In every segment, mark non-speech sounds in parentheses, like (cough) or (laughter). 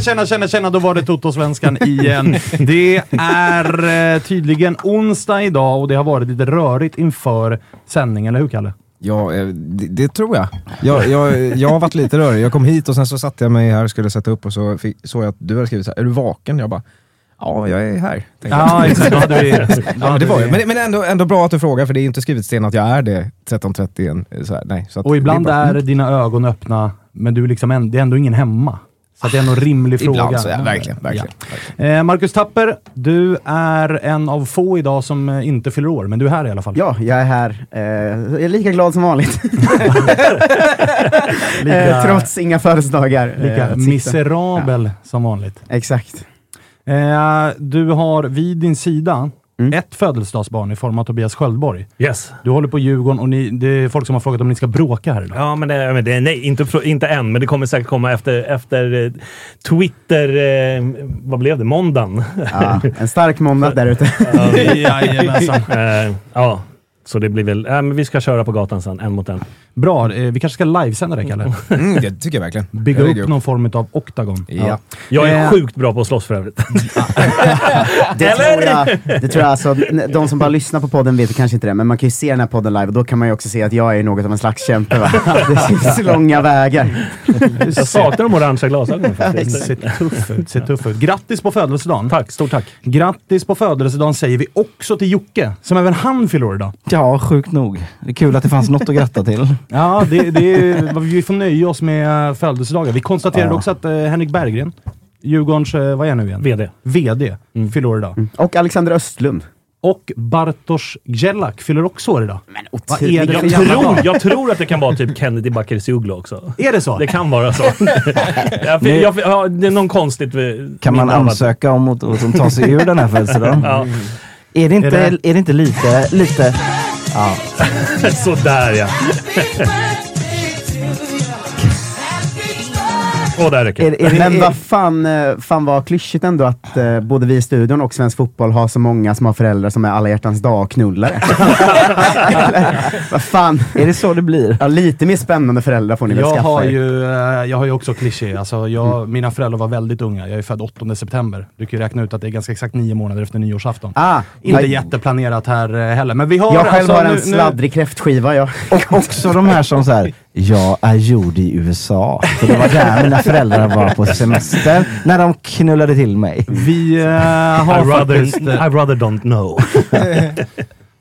Tjena, tjena, tjena, då var det Toto-svenskan igen. Det är eh, tydligen onsdag idag och det har varit lite rörigt inför sändningen, eller hur Kalle? Ja, eh, det, det tror jag. Jag, jag. jag har varit lite rörig. Jag kom hit och sen så satte jag mig här och skulle sätta upp och så fick, såg jag att du hade skrivit så här, är du vaken? Jag bara, ja, jag är här. Ja, exakt. Ja, du är, (laughs) Ja, det var jag. Men, men ändå, ändå bra att du frågar, för det är inte skrivet sten att jag är det 13.30. en- Så här, nej, så Och ibland det är, bara- dina ögon öppna, men du är liksom det är ändå ingen hemma. Så att det är en rimlig fråga. Ibland så, ja, verkligen. verkligen, verkligen. Eh, Marcus Tapper, du är en av få idag som eh, inte fyller år, men du är här i alla fall. Ja, jag är här. Eh, jag är lika glad som vanligt. (laughs) Lika- eh, trots inga födelsedagar. eh, Lika miserabel som vanligt. Exakt. Eh, du har vid din sida Mm. ett födelsedagsbarn i form av Tobias Sköldborg. Yes. Du håller på Djurgården och ni, det är folk som har frågat om ni ska bråka här idag. Ja, men det, men det, nej, inte, inte än, men det kommer säkert komma efter, efter eh, Twitter... Eh, vad blev det? Måndagen? Ja, en stark måndag där ute. (laughs) Jajamensan. eh, ja, så det blir väl... Äh, men vi ska köra på gatan sen, en mot en. Bra, eh, vi kanske ska livesända det Kalle. Mm, det tycker jag verkligen. Bygga Jag upp någon form av oktagon. Ja. Jag är Eh. sjukt bra på att slåss för övrigt. (laughs) Det tror, jag, det tror jag alltså, de som bara lyssnar på podden vet kanske inte det, men man kan ju se den här podden live och då kan man ju också se att jag är något av en slags kämpe. Va? (laughs) Det finns långa vägar. Jag saknar de orangea glasögonen faktiskt. Ser tuff ut, ser tuff ut. Grattis på födelsedagen! Tack, stort tack. Grattis på födelsedagen säger vi också till Jocke, som även han fyller år idag. Ja, sjukt nog. Det är kul att det fanns något att gratta till. Ja, det, det är, vi får nöja oss med födelsedagar. Vi konstaterade Ja. också att eh, Henrik Berggren, Djurgårdens, eh, vad är han nu igen? VD. VD, fyller år idag. Och Alexander Östlund. Och Bartosz Gjelak fyller också år idag. Men Vad är för Jag tror, jag tror att det kan vara typ Kennedy Bakircioglu också. Är det så? Det kan vara så. (laughs) jag, fick- jag, ja, det är någon konstigt... Kan man ansöka om att, att ta sig ur den här födelsedagen? Ja, Är det inte, Är är det- det... inte lite... lite ja. sådär ja. Åh, där räcker är, är, Men vad fan, eh, fan vad klyschigt ändå att eh, både vi i studion och svensk fotboll har så många som har föräldrar som är alla hjärtans dag-knullare. (laughs) Vad fan. är det så det blir? Ja, lite mer spännande föräldrar får ni väl Jag skaffa har, er. ju, eh, jag har ju också kliché. Alltså jag, Mina föräldrar var väldigt unga. Jag är född 8 september. Du kan ju räkna ut att det är ganska exakt nio månader efter nyårsafton. Ah, Inte jag, jätteplanerat här eh, heller. Men vi har jag själv alltså har en nu- nu- sladdrig kräftskiva. Jag. Och också de här som så här, jag är gjord i USA. För det var där mina föräldrar var på semester, när de knullade till mig. Vi I har rather, faktiskt... eh, I rather don't know. (laughs)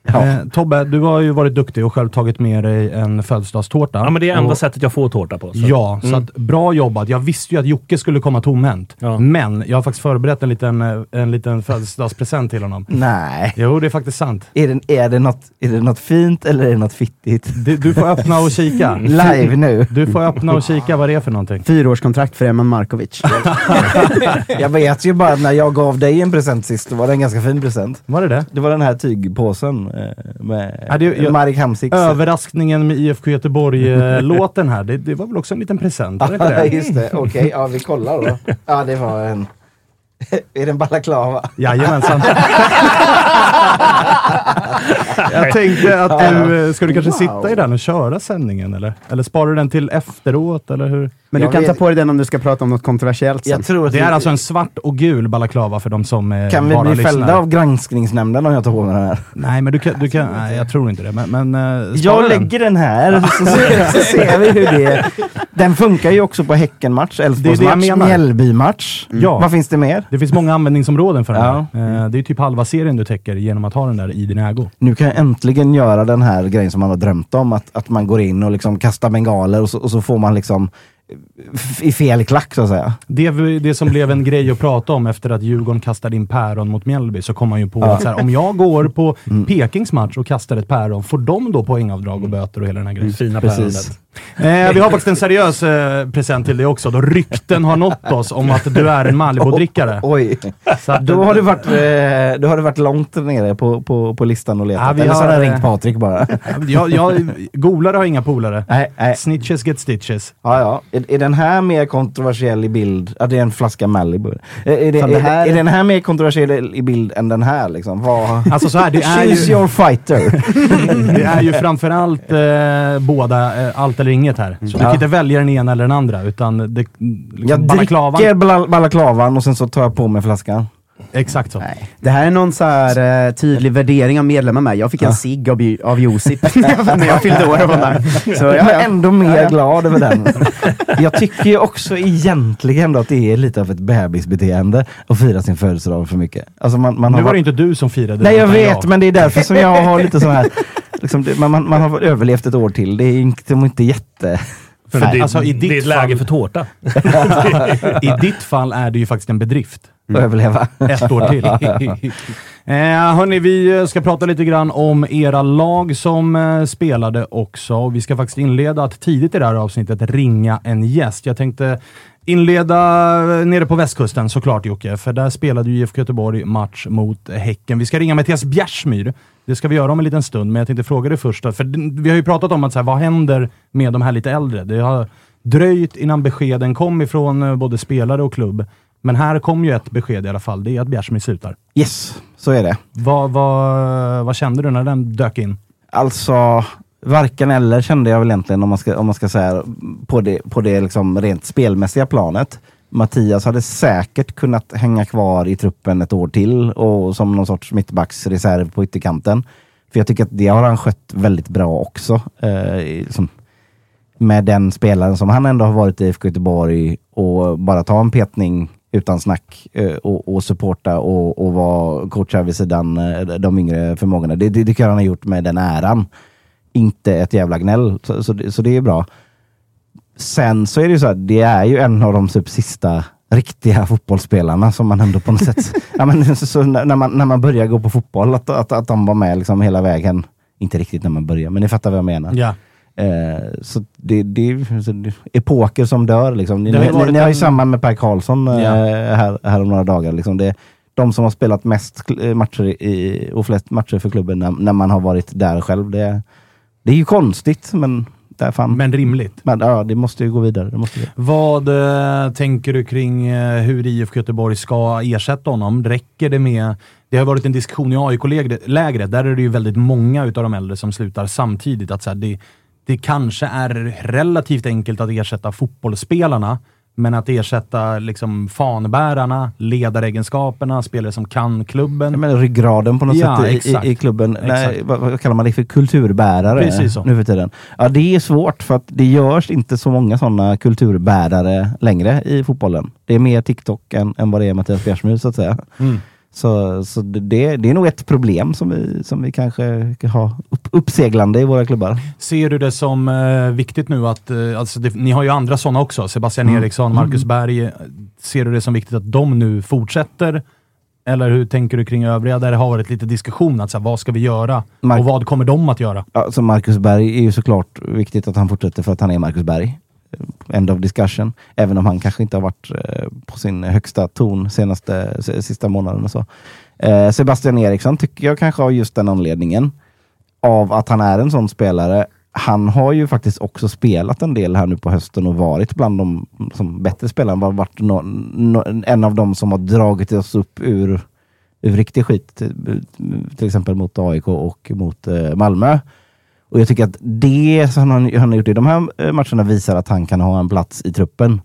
Eh, Tobbe, du har ju varit duktig och själv tagit med dig en födelsedagstårta. Ja, men det är enda och, sättet jag får tårta på. Så. Ja, så Mm. att, bra jobbat. Jag visste ju att Jocke skulle komma tomhänt. Ja. Men jag har faktiskt förberett en liten, eh, en liten födelsedagspresent till honom. Nej. Jo, det är faktiskt sant. Är det, är, det något, är det något fint eller är det något fittigt? Du, du får öppna och kika. (laughs) Live nu. Du får öppna och kika vad det är för någonting. Fyraårskontrakt för Eman Markovic. (laughs) Jag vet ju bara när jag gav dig en present sist, då var det en ganska fin present. Var det det? Det var den här tygpåsen med Ja, det- Marek Hamsiks. Överraskningen med IFK Göteborg-låten (laughs) här, det, det var väl också en liten present? Ja, (laughs) just det. Okej, ja vi kollar då. Ja, det var en... (laughs) är det en balaklava? Jajamensan. Jag tänkte att du, eh, ska du kanske sitta i den och köra sändningen eller? Eller sparar du den till efteråt eller hur? Men du Jag kan ta vet- på dig den om du ska prata om något kontroversiellt sen. Jag tror att Det vi- är alltså en svart och gul balaklava för de som eh, Kan vi bara bli lyssnar. fällda av granskningsnämnden om jag tar på mig den här? Nej, men du kan, du kan, nej, jag tror inte det. Men, men eh, Jag den. lägger den här så ser, så ser vi hur det... Den funkar ju också på Häckenmatch, är Elfsborgsmatch. Mjällbymatch. Ja. Vad finns det mer? Det finns många användningsområden för den Ja. här. Eh, Det är typ halva serien du täcker genom att ha den där i din ägo. Nu kan jag äntligen göra den här grejen som man har drömt om. Att, att man går in och liksom kastar bengaler och så, och så får man liksom i fel klack så att säga. Det, det som blev en grej att prata om efter att Djurgården kastade in päron mot Mjällby, så kom man ju på att så här, om jag går på Mm. Pekings match och kastar ett päron, får de då poängavdrag och böter och hela den här grejen? Fina Precis. päronet. Eh, vi har faktiskt en seriös eh, present till dig också, då rykten har nått oss om att du är en Malibu-drickare. (laughs) Oj, Så att, då har du varit, eh, då har du varit långt nere på, på, på listan och letat. Ja, vi Eller så har har, jag eh, ringt Patrik bara. jag, jag, golare har inga polare. nej, nej. Snitches get stitches. Ja, ja. Är, är den här mer kontroversiell i bild? Ja, det är en flaska Malibu. Är, är, det, det är, här- är den här mer kontroversiell i bild än den här? Liksom? Vad... (laughs) Alltså så här, det är Choose ju, your fighter. (laughs) det är ju framförallt eh, båda, eh, allt eller inget här. Så du Ja. kan inte välja den ena eller den andra, utan det, liksom Jag balaklavan. dricker bala- balaklavan och sen så tar jag på mig flaskan. Exakt så. Det här är någon så här eh, tydlig värdering av medlemmar med. Jag fick en cigg av, av Josip (laughs) (laughs) när jag fyllde år och var. Så, Jag ja, är ändå mer Ja, glad över den. (laughs) Jag tycker ju också egentligen då att det är lite av ett bebisbeteende att fira sin födelsedag för mycket. Alltså man, man Nu har var det inte du som firade Nej jag vet, men det är därför som jag har lite sån här... Liksom, man, man, man har överlevt ett år till. Det är inte, inte jätte... För Nej, det, alltså, i ditt det är ett läge fall- för tårta. I ditt fall är det ju faktiskt en bedrift. Att överleva. Ett år till. (laughs) eh, hörni, vi ska prata lite grann om era lag som eh, spelade också. Och Vi ska faktiskt inleda att tidigt i det här avsnittet ringa en gäst. Jag tänkte inleda eh, nere på västkusten såklart Jocke, för där spelade ju IFK Göteborg match mot Häcken. Vi ska ringa Mattias Bjärsmyr. Det ska vi göra om en liten stund, men jag tänkte fråga dig först. För vi har ju pratat om att så här, vad händer med de här lite äldre? Det har dröjt innan beskeden kom ifrån eh, både spelare och klubb. Men här kom ju ett besked i alla fall. Det är att Bjärsmyr slutar. Yes, så är det. Vad, vad, vad kände du när den dök in? Alltså, varken eller kände jag väl egentligen om man ska, om man ska säga på det, på det liksom rent spelmässiga planet. Mattias hade säkert kunnat hänga kvar i truppen ett år till och som någon sorts mittbacksreserv på ytterkanten. För jag tycker att det har han skött väldigt bra också. Eh, liksom, med den spelaren som han ändå har varit i IFK Göteborg och bara ta en petning utan snack eh, och, och supporta och, och vara coachar vid sidan eh, de yngre förmågorna. Det, det tycker jag han har gjort med den äran. Inte ett jävla gnäll, så, så, det, så det är bra. Sen så är det ju så att det är ju en av de typ sista riktiga fotbollsspelarna som man ändå på något sätt... (laughs) ja, men, så, så, när, man, när man börjar gå på fotboll, att, att, att de var med liksom hela vägen. Inte riktigt när man börjar, men ni fattar vad jag menar. Ja. Eh, så det, det, det epoker som dör. Liksom. Ni, har ni, ni har ju en- samma med Per Karlsson eh, Ja. här, här om några dagar. Liksom. Det, de som har spelat mest kl- matcher i, och flest matcher för klubben när, när man har varit där själv. Det, det är ju konstigt, men där fan. Men, Men rimligt. ja, det måste ju gå vidare. Det måste ju. Vad eh, tänker du kring eh, hur IFK Göteborg ska ersätta honom? Räcker det med... Det har varit en diskussion i AIK-lägret. Där är det ju väldigt många utav de äldre som slutar samtidigt. Att så här, det, det kanske är relativt enkelt att ersätta fotbollsspelarna, men att ersätta liksom fanbärarna, ledaregenskaperna, spelare som kan klubben. Jag menar, ryggraden på något Ja, sätt i, i, i klubben. Nej, vad, vad kallar man det för? Kulturbärare Precis så. nu för tiden. Ja, det är svårt för att det görs inte så många sådana kulturbärare längre i fotbollen. Det är mer TikTok än, än vad det är Mattias Bjärsmyr så att säga. Mm. Så, så det, det är nog ett problem som vi, som vi kanske har upp, uppseglande i våra klubbar. Ser du det som eh, viktigt nu att, eh, alltså det, ni har ju andra sådana också, Sebastian Mm. Eriksson, Marcus Berg. Ser du det som viktigt att de nu fortsätter? Eller hur tänker du kring övriga där det har varit lite diskussion? Att, så här, vad ska vi göra? Mark- Och vad kommer de att göra? Ja, så Marcus Berg är ju såklart viktigt att han fortsätter för att han är Marcus Berg. End of discussion. Även om han kanske inte har varit eh, på sin högsta ton senaste sista månaden och så. Eh, Sebastian Eriksson tycker jag kanske har just den anledningen av att han är en sån spelare. Han har ju faktiskt också spelat en del här nu på hösten och varit bland de som bättre spelarna. Varit en av de som har dragit oss upp ur, ur riktig skit. Till, till exempel mot AIK och mot eh, Malmö. Och jag tycker att det som han, han har gjort i de här eh, matcherna visar att han kan ha en plats i truppen.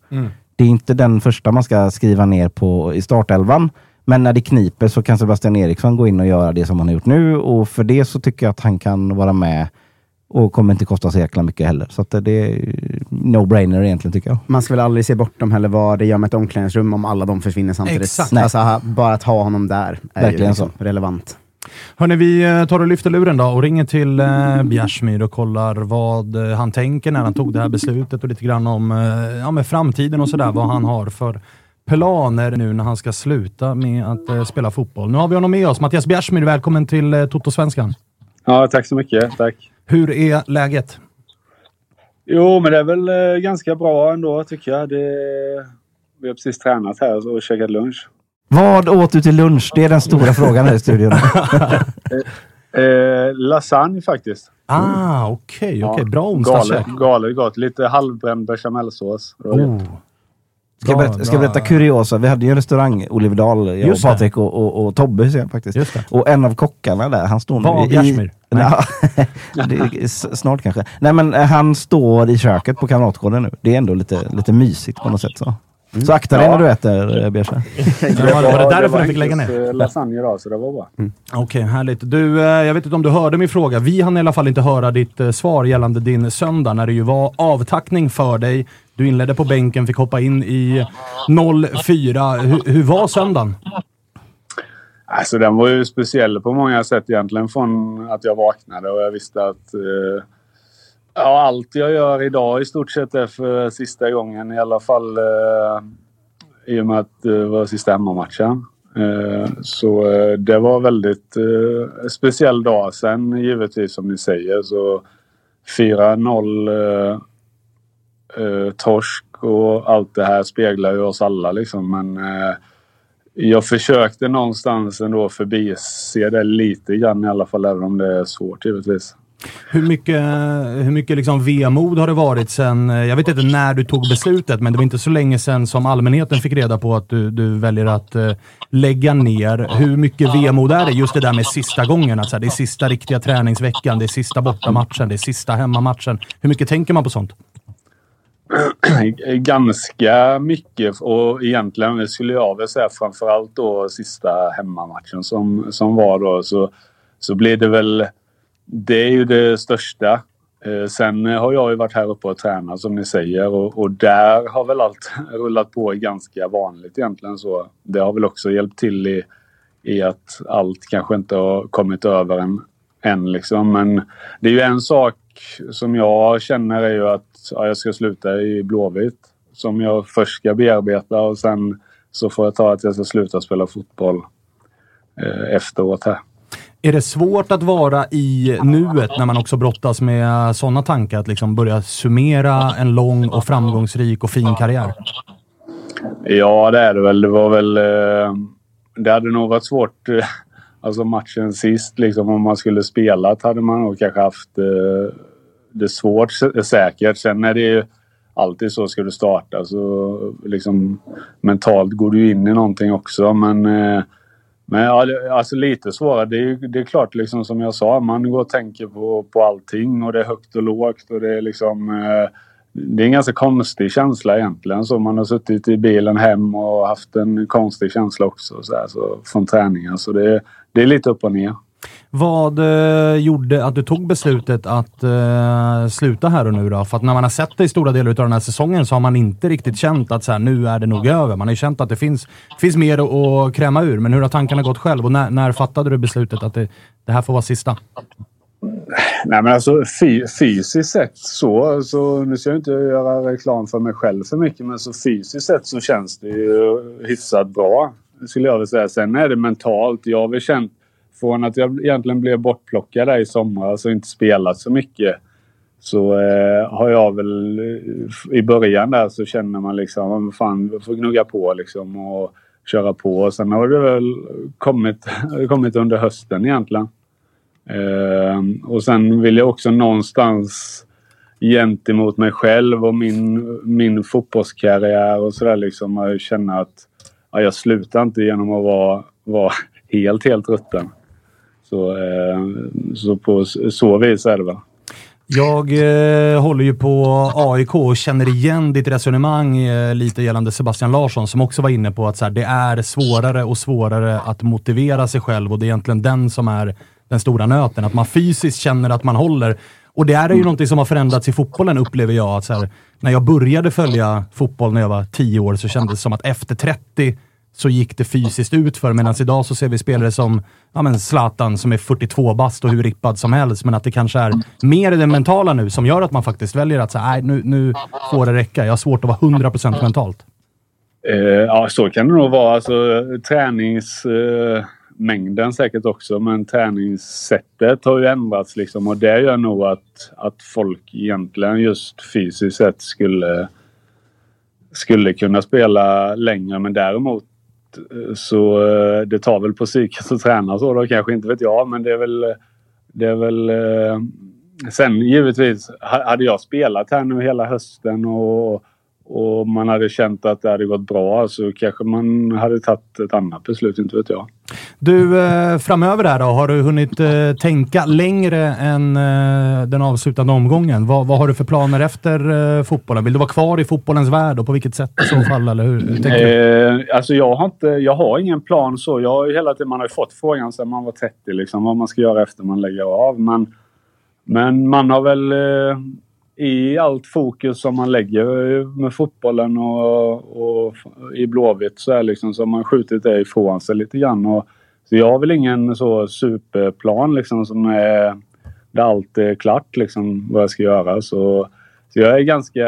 Det är inte den första man ska skriva ner på i startelvan. Men när det kniper så kan Sebastian Eriksson gå in och göra det som han har gjort nu och för det så tycker jag att han kan vara med och kommer inte kosta så jäkla mycket heller. Så att det är no-brainer egentligen tycker jag. Man ska väl aldrig se bortom heller vad det gör med ett omklädningsrum om alla de försvinner samtidigt. Exakt. Alltså, bara att ha honom där är Verkligen ju liksom så. relevant. Hörni, vi eh, tar och lyfter luren då och ringer till eh, Bjärsmyr och kollar vad eh, han tänker när han tog det här beslutet och lite grann om eh, ja, med framtiden och sådär. Vad han har för planer nu när han ska sluta med att spela fotboll. Nu har vi honom med oss. Mattias Bjärsmyr, välkommen till eh, Toto-svenskan. Ja, tack så mycket. Tack. Hur är läget? Jo, men det är väl ganska bra ändå tycker jag. Det, vi har precis tränat här och käkat lunch. Vad åt du till lunch? Det är den stora (laughs) frågan här i studion. Eh, lasagne faktiskt. Ah, okej, okej. Bra onsdagskäk. Galet, galet gott. Lite halvbränd bechamelsås. Oh. Ska jag berätta, ska jag berätta kuriosa? Vi hade ju en restaurang, Oliverdal, jag och Just. Patrik och, och, och Tobbe faktiskt. Och en av kockarna där, han står Var nu i... Bjärsmyr? Nej. Ja, (laughs) det är s- snart kanske. Nej men eh, han står i köket på Kamratgården nu. Det är ändå lite, lite mysigt på något sätt så. Så akta dig Ja. när du äter eh, Bjärsa. (laughs) Det var, var det därför du fick lägga ner? eh, lasagne idag, så det var bra. Okej, härligt. Du, eh, jag vet inte om du hörde min fråga. Vi hann i alla fall inte höra ditt svar gällande din söndag när det ju var avtackning för dig. Du inledde på bänken, fick hoppa in i 04. Hur, hur var söndagen? Alltså den var ju speciell på många sätt egentligen från att jag vaknade och jag visste att eh, ja, allt jag gör idag i stort sett är för sista gången i alla fall eh, i och med att det var sista hemmamatchen. Eh, så eh, det var väldigt eh, speciell dag. Sen givetvis som ni säger så 4-0 eh, eh, torsk och allt det här speglar ju oss alla liksom men eh, jag försökte någonstans ändå förbise det lite grann i alla fall, även om det är svårt givetvis. Hur mycket, hur mycket liksom vemod har det varit sen, eh, jag vet inte när du tog beslutet, men det var inte så länge sen som allmänheten fick reda på att du, du väljer att eh, lägga ner. Hur mycket vemod är det just det där med sista gången? Att så här, det är sista riktiga träningsveckan, det är sista bortamatchen, det är sista hemmamatchen. Hur mycket tänker man på sånt? (clears throat) Ganska mycket och egentligen skulle jag väl säga framförallt då sista hemmamatchen som, som var då så, så blev det väl... Det är ju det största. Eh, sen har jag ju varit här uppe och tränat som ni säger och, och där har väl allt (laughs) rullat på ganska vanligt egentligen så. Det har väl också hjälpt till i, i att allt kanske inte har kommit över en än liksom. Men det är ju en sak som jag känner är ju att ja, jag ska sluta i Blåvitt. Som jag först ska bearbeta och sen så får jag ta att jag ska sluta spela fotboll eh, efteråt här. Är det svårt att vara i nuet när man också brottas med sådana tankar? Att liksom börja summera en lång och framgångsrik och fin karriär? Ja, det är det väl. Det var väl... Eh, det hade nog varit svårt. Eh, alltså matchen sist, liksom om man skulle spelat hade man nog kanske haft eh, det svårt säkert. Sen är det ju alltid så ska du starta så liksom mentalt går du in i någonting också. Men, eh, men ja, alltså lite svårare. Det är, det är klart liksom som jag sa, man går och tänker på, på allting och det är högt och lågt och det är liksom eh, det är en ganska konstig känsla egentligen. Så man har suttit i bilen hem och haft en konstig känsla också så här, så, från träningen. Så det, det är lite upp och ner. Vad eh, gjorde att du tog beslutet att eh, sluta här och nu då? För att när man har sett det i stora delar av den här säsongen så har man inte riktigt känt att så här, nu är det nog över. Man har ju känt att det finns, finns mer att, att kräma ur. Men hur har tankarna gått själv och när, när fattade du beslutet att det, det här får vara sista? Nej men alltså fy, fysiskt sett så, så, nu ska jag inte göra reklam för mig själv för mycket, men så fysiskt sett så känns det ju hyfsat bra. Skulle jag vilja säga. Sen är det mentalt. Jag har väl känt från att jag egentligen blev bortplockad där i somras alltså och inte spelat så mycket. Så eh, har jag väl eh, i början där så känner man liksom, fan, man får gnugga på liksom och köra på. Och sen har det väl kommit, (laughs) kommit under hösten egentligen. Eh, och sen vill jag också någonstans gentemot mig själv och min, min fotbollskarriär och sådär liksom känna att ja, jag slutar inte genom att vara, vara (laughs) helt, helt rutten. Så, eh, så på så vis är det väl. Jag eh, håller ju på AIK och känner igen ditt resonemang eh, lite gällande Sebastian Larsson som också var inne på att så här, det är svårare och svårare att motivera sig själv och det är egentligen den som är den stora nöten. Att man fysiskt känner att man håller. Och det är ju mm. någonting som har förändrats i fotbollen upplever jag. Att så här, när jag började följa fotboll när jag var 10 år så kändes det som att efter 30 så gick det fysiskt ut för medan idag så ser vi spelare som ja men Zlatan som är 42 bast och hur rippad som helst, men att det kanske är mer det mentala nu som gör att man faktiskt väljer att säga nej, nu, nu får det räcka. Jag har svårt att vara 100% mentalt. Uh, ja, så kan det nog vara. Alltså, träningsmängden uh, säkert också, men träningssättet har ju ändrats liksom och det gör nog att, att folk egentligen just fysiskt sett skulle skulle kunna spela längre men däremot Eh, så eh, det tar väl på psyket att träna så då kanske, inte vet jag. Men det är väl... Det är väl eh, sen givetvis, hade jag spelat här nu hela hösten och, och man hade känt att det hade gått bra så kanske man hade tagit ett annat beslut, inte vet jag. Du, eh, framöver där då, har du hunnit eh, tänka längre än eh, den avslutande omgången? Vad, vad har du för planer efter fotbollen? Vill du vara kvar i fotbollens värld och på vilket sätt i så (clears throat) fall? Eller hur, hur tänker du? Eh, alltså jag har, inte, jag har ingen plan så. Jag har hela tiden, man har ju fått frågan sedan man var 30 liksom, vad man ska göra efter man lägger av. Men, men man har väl i allt fokus som man lägger med fotbollen och, och i Blåvitt så är liksom som har man skjutit det ifrån sig lite grann. Och, så jag har väl ingen så superplan liksom som är där allt är klart liksom vad jag ska göra. Så, så jag är ganska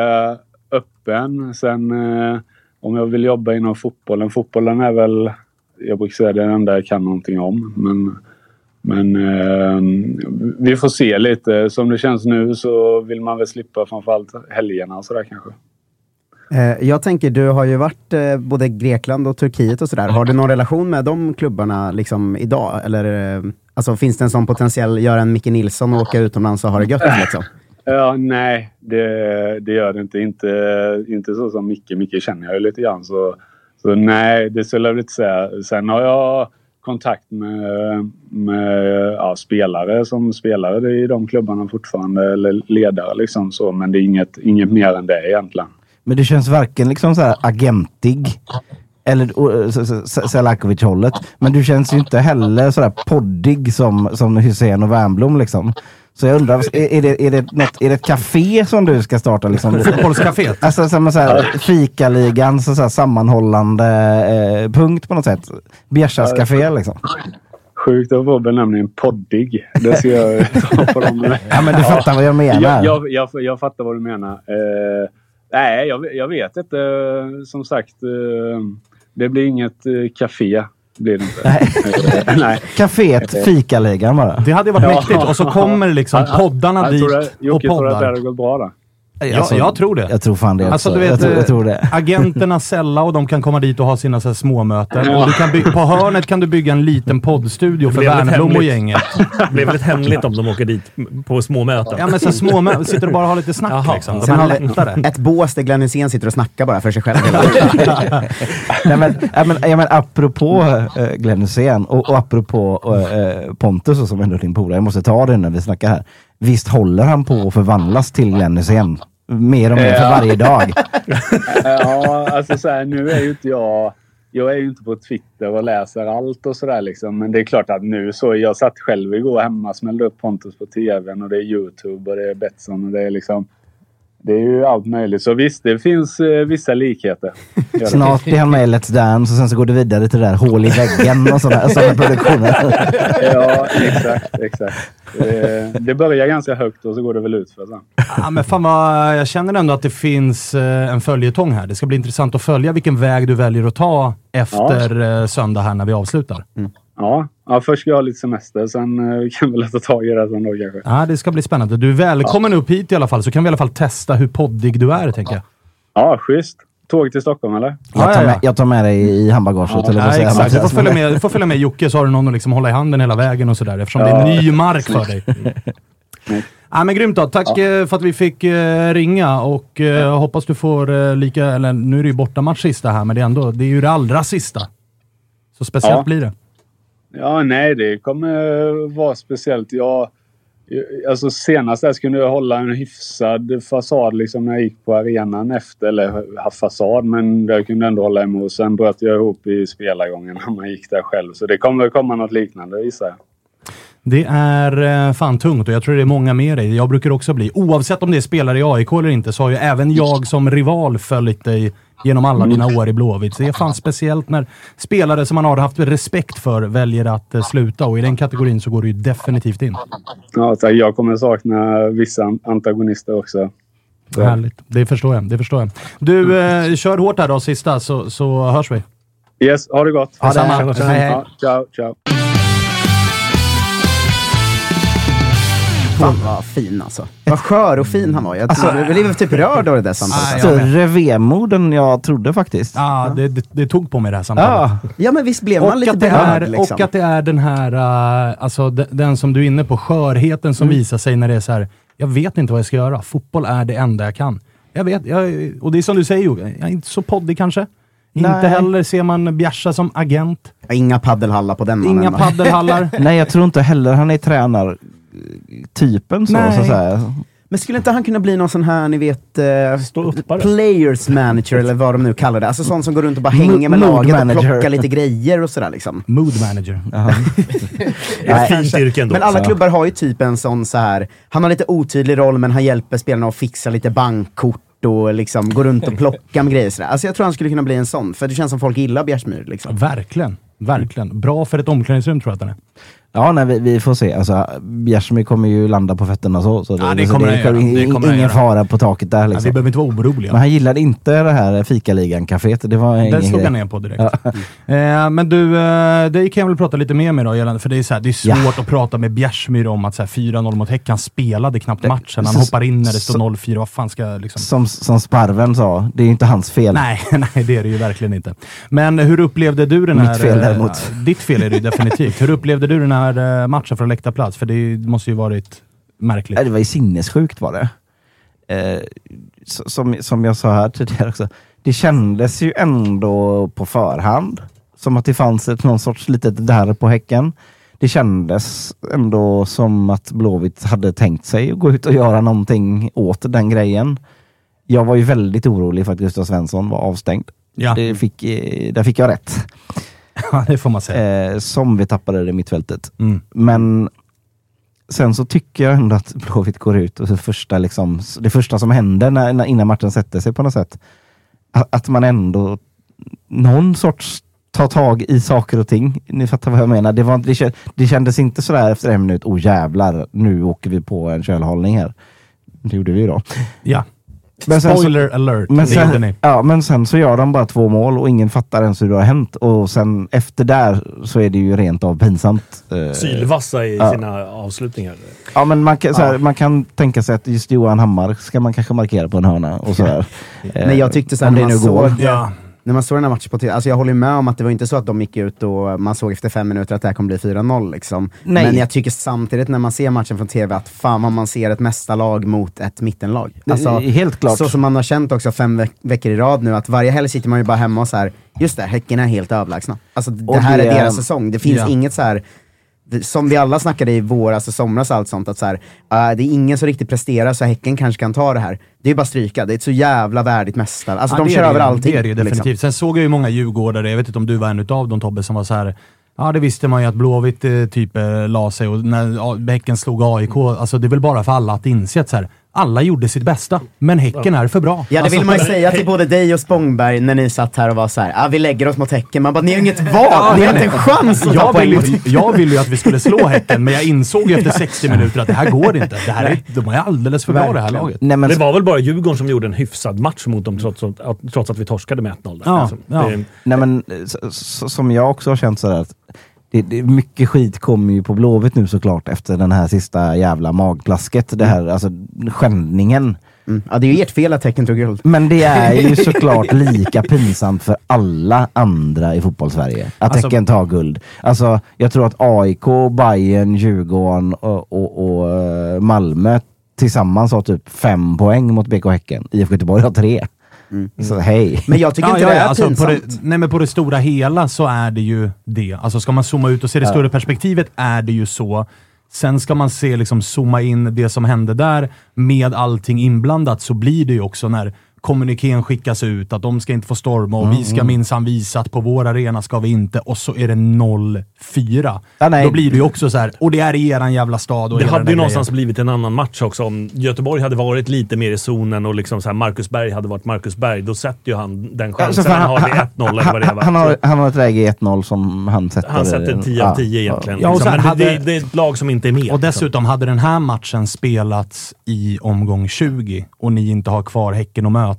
öppen. Sen eh, om jag vill jobba inom fotbollen. Fotbollen är väl, jag brukar säga det enda jag kan någonting om. Men men eh, vi får se lite. Som det känns nu så vill man väl slippa framförallt helgerna och sådär kanske. Eh, jag tänker, du har ju varit eh, både Grekland och Turkiet och sådär. Har du någon relation med de klubbarna liksom idag? Eller eh, alltså, finns det en sån potentiell, göra en Micke Nilsson och åka utomlands och ha det gött liksom? (laughs) Ja, nej, det, det gör det inte. inte. Inte så som Micke. Micke känner jag ju lite grann. Så, så nej, det skulle jag inte säga. Sen har jag kontakt med, med ja, spelare som spelare i de klubbarna fortfarande, eller ledare liksom så. Men det är inget, inget mer än det egentligen. Men du känns varken liksom så här agentig eller eh, Selakovic-hållet. Men du känns ju inte heller sådär poddig som, som Hussein och Wernbloom liksom. Så jag undrar, är, det, är, det något, är det ett café som du ska starta? Liksom? (laughs) Fotbollscaféet? Alltså som så här, fikaligan, så här, sammanhållande eh, punkt på något sätt. Bjärsas café liksom. Sjukt att få benämningen poddig. Det ska jag ta på dem. ja, men du fattar vad jag menar. Jag, jag, jag, jag fattar vad du menar. Eh, nej, jag, jag vet inte. Som sagt, eh, det blir inget eh, café blir det inte. Nej. (laughs) Nej. Caféet Fikaligan bara. Det hade varit ja. mäktigt. Och så kommer liksom poddarna dit och poddar. Tror att det hade gått bra då? Ja, alltså, jag tror det. Jag tror fan det alltså, också. Du vet, jag, tror, jag tror det. Agenterna Sella och de kan komma dit och ha sina så här, småmöten. Ja. Och du kan bygga, på hörnet kan du bygga en liten poddstudio för Wernbloom och gänget. Det blir väldigt hemligt om de åker dit på småmöten. Ja, men så små sitter och bara har lite snack Jaha. liksom. Sen har lättare. Ett bås där Glenn Hysén sitter och snackar bara för sig själv (laughs) Nej, men, ja, men, ja, men apropå äh, Glenn Hysén och, och apropå äh, Pontus som ändå är din polare. Jag måste ta det när vi snackar här. Visst håller han på att förvandlas till Glenn Hysén? Mer och mer för varje dag. (laughs) ja, alltså så här, nu är ju inte jag... jag är ju inte på Twitter och läser allt och sådär liksom. Men det är klart att nu så. Jag satt själv igår hemma, smällde upp Pontus på tvn och det är Youtube och det är Betsson och det är liksom... Det är ju allt möjligt. Så visst, det finns eh, vissa likheter. (laughs) Snart är han med i Let's Dance och sen så går det vidare till det där hål i väggen och sådana, sådana produktioner. (laughs) Ja, exakt, exakt. Det, det börjar ganska högt och så går det väl ut för sen. Ja, men fan vad, jag känner ändå att det finns eh, en följetong här. Det ska bli intressant att följa vilken väg du väljer att ta efter eh, söndag här när vi avslutar. Ja, ja först ska jag ha lite semester. Sen eh, kan vi ta tag i det sen då kanske. Ja, det ska bli spännande. Du är välkommen upp hit i alla fall, så kan vi i alla fall testa hur poddig du är, tänker jag. Ja, schysst. Tåg till Stockholm eller? Jag tar med, jag tar med dig i handbagaget. Ja, säger exakt. Du får, följa med, du får följa med Jocke, så har du någon att liksom hålla i handen hela vägen och sådär, eftersom det är ny mark för dig. (laughs) Ja, men grymt då. Tack eh, för att vi fick eh, ringa och eh, hoppas du får lika, eller nu är det ju bortamatch sista här, men det är ändå, det är ju det allra sista. Så speciellt Ja. blir det. Ja, nej, det kommer vara speciellt. Jag, eh, alltså senast där kunde jag hålla en hyfsad fasad liksom när jag gick på arenan efter. Eller haft fasad, men jag kunde ändå hålla emot. Sen bröt jag ihop i spelargången när man gick där själv. Så det kommer komma något liknande gissar jag. Det är eh, fan tungt och jag tror det är många med dig. Jag brukar också bli, oavsett om det är spelare i AIK eller inte, så har ju även jag som rival följt dig genom alla dina år i Blåvitt. Så det är fan speciellt när spelare som man har haft respekt för väljer att eh, sluta och i den kategorin så går du ju definitivt in. Ja, så jag kommer sakna vissa antagonister också. Härligt. Det förstår jag. Det förstår jag. Du, eh, kör hårt här då, sista, så, så hörs vi. Yes, ha det gott! Ha det. Detsamma. Hej, hej. Ja, ciao, ciao! Fan vad fin alltså. Vad skör och fin han var. Jag, jag blev typ rörd av det där samtalet. Större vemod än jag trodde faktiskt. Ja, det, det, det tog på mig det här samtalet. Ja. Ja men visst blev man Och lite att, det berörd är, liksom. och att det är den här, eh, alltså de- den som du är inne på, skörheten som visar sig när det är så här. jag vet inte vad jag ska göra. Fotboll är det enda jag kan. Jag vet, jag, och det är som du säger Jocke, jag är inte så poddig kanske. Inte Nej. heller ser man Bjärsa som agent. Inga paddelhallar på den mannen. Inga paddelhallar. (laughs) Nej, jag tror inte heller han är tränartypen så, Nej. så att säga. Men skulle inte han kunna bli någon sån här, ni vet, eh, players manager eller vad de nu kallar det? Alltså sån som går runt och bara hänger med mood laget och manager. plockar lite grejer och sådär liksom. Mood manager. (laughs) Ett fint yrke ändå. Men alla Ja. klubbar har ju typ en sån så här. han har lite otydlig roll men han hjälper spelarna att fixa lite bankkort och liksom går runt och plockar med grejer sådär. Alltså jag tror han skulle kunna bli en sån, för det känns som folk gillar Bjärsmyr liksom. Verkligen. Verkligen. Bra för ett omklädningsrum tror jag att den är. Ja, nej, vi, vi får se. Alltså, Bjärsmyr kommer ju landa på fötterna så. så Ja, det kommer han är göra. Det kommer han ingen göra. fara på taket där Ja, liksom. vi behöver inte vara oroliga. Men han gillade inte det här fikaligan-caféet. Det var ingen Den slog jag ner på direkt. Eh, men du, eh, dig kan jag väl prata lite mer med då, gällande, för det är, så här, det är svårt att prata med Bjärsmyr om att så här, 4-0 mot Häcken, han spelade knappt matchen, han så- hoppar in när det står så- 0-4, vad fan ska jag liksom... Som, som Sparven sa, det är ju inte hans fel. Nej, (laughs) nej, det är det ju verkligen inte. Men hur upplevde du den Mitt här... fel eh, däremot. Ditt fel är det ju definitivt. Hur upplevde du den här eh, matchen från läktarplats? För det måste ju varit märkligt. Det var ju sinnessjukt var det. Eh, som, som jag sa här tidigare också, det kändes ju ändå på förhand som att det fanns ett, någon sorts litet där på Häcken. Det kändes ändå som att Blåvitt hade tänkt sig att gå ut och göra någonting åt den grejen. Jag var ju väldigt orolig för att Gustav Svensson var avstängd. Ja. Det fick, eh, där fick jag rätt. (laughs) Ja, det får man säga. Eh, som vi tappade det mittfältet. Mm. Men sen så tycker jag ändå att Blåvitt går ut och det första, liksom, det första som händer när, när, innan matchen sätter sig på något sätt, att, att man ändå någon sorts tar tag i saker och ting. Ni fattar vad jag menar. Det, var, det, det kändes inte sådär efter en minut, oh jävlar, nu åker vi på en kölhållning här. Det gjorde vi ju då. Ja. Men sen så- Spoiler alert, Men det gjorde sen, ni. ja, men sen så gör de bara två mål och ingen fattar ens hur det har hänt. Och sen efter där så är det ju rent av pinsamt. Eh, Sylvassa i Ja. sina avslutningar. Ja, men man kan, så här, man kan tänka sig att just Johan Hammar ska man kanske markera på en hörna. Och så här. Eh, Men jag tyckte såhär om när det man, nu går. såg, Ja. När man såg den här matchen på TV, alltså jag håller med om att det var inte så att de gick ut och man såg efter fem minuter att det här kommer bli 4-0 liksom. Nej. Men jag tycker samtidigt när man ser matchen från TV att fan vad man ser ett mästarlag mot ett mittenlag. Alltså, Det helt klart. Så som man har känt också fem veck- veckor i rad nu, att varje helg sitter man ju bara hemma och så här. just det, Häcken är helt överlägsna. Alltså det Och här det- är deras säsong. Det finns Ja. inget så här som vi alla snackade i våras och somras och allt sånt, att så här, uh, det är ingen som riktigt presterar så Häcken kanske kan ta det här. Det är bara stryka, det är ett så jävla värdigt mästare. Alltså Ja, de kör över allting. Det är det ju definitivt. liksom. Sen såg jag ju många djurgårdare, jag vet inte om du var en utav dem Tobbe, som var så här. Ja, det visste man ju att Blåvitt eh, typ eh, la sig och när Häcken slog AIK, alltså det är väl bara för alla att inse att så här, alla gjorde sitt bästa, men Häcken är för bra. Ja, det Alltså, vill man ju säga till både dig och Spångberg när ni satt här och var så här, ah, vi lägger oss mot Häcken. Man bara, ni har inget (laughs) val! Ni har inte en chans att ta jag, poäng vill mot jag ville ju att vi skulle slå (laughs) Häcken, men jag insåg ju efter 60 minuter att det här går inte. Det här är, de är alldeles för bra det här laget. Nej, men Det var väl bara Djurgården som gjorde en hyfsad match mot dem trots att, trots att vi torskade med 1-0. där. Ja, Alltså, ja. det- Nej men som jag också har känt sådär att det, det, mycket skit kommer ju på Blåvitt nu såklart efter den här sista jävla magplasket. Det här, alltså skändningen. Mm. Ja, det är ju ert fel att Häcken tog guld. Men det är ju (laughs) såklart lika pinsamt för alla andra i fotbollssverige att Alltså- Häcken tar guld. Alltså, jag tror att AIK, Bayern, Djurgården och, och, och eh, Malmö tillsammans har typ fem poäng mot BK Häcken. IFK Göteborg har tre. Så hej. Men jag tycker Ja, inte ja, det ja, är alltså, på, pinsamt. det, nej, men på det stora hela så är det ju det. Alltså ska man zooma ut och se det större perspektivet är det ju så. Sen ska man se, liksom zooma in det som hände där med allting inblandat så blir det ju också när kommunikén skickas ut att de ska inte få storma och vi ska minsann visa att på vår arena ska vi inte och så är det 0-4. Ja. Då blir det ju också så här, och det är i eran jävla stad. Och Det hade ju någonstans grejen. blivit en annan match också. Om Göteborg hade varit lite mer i zonen och liksom så här Marcus Berg hade varit Marcus Berg, då sätter ju han den chansen. Alltså, för han, har vid 1-0 eller vad det han, var. han, har, han ett läge i 1-0 som han sätter... han sätter 10 av 10 egentligen. Ja, liksom. Men hade- det, det är ett lag som inte är med. Och liksom. dessutom, hade den här matchen spelats i omgång 20 och ni inte har kvar Häcken att möta,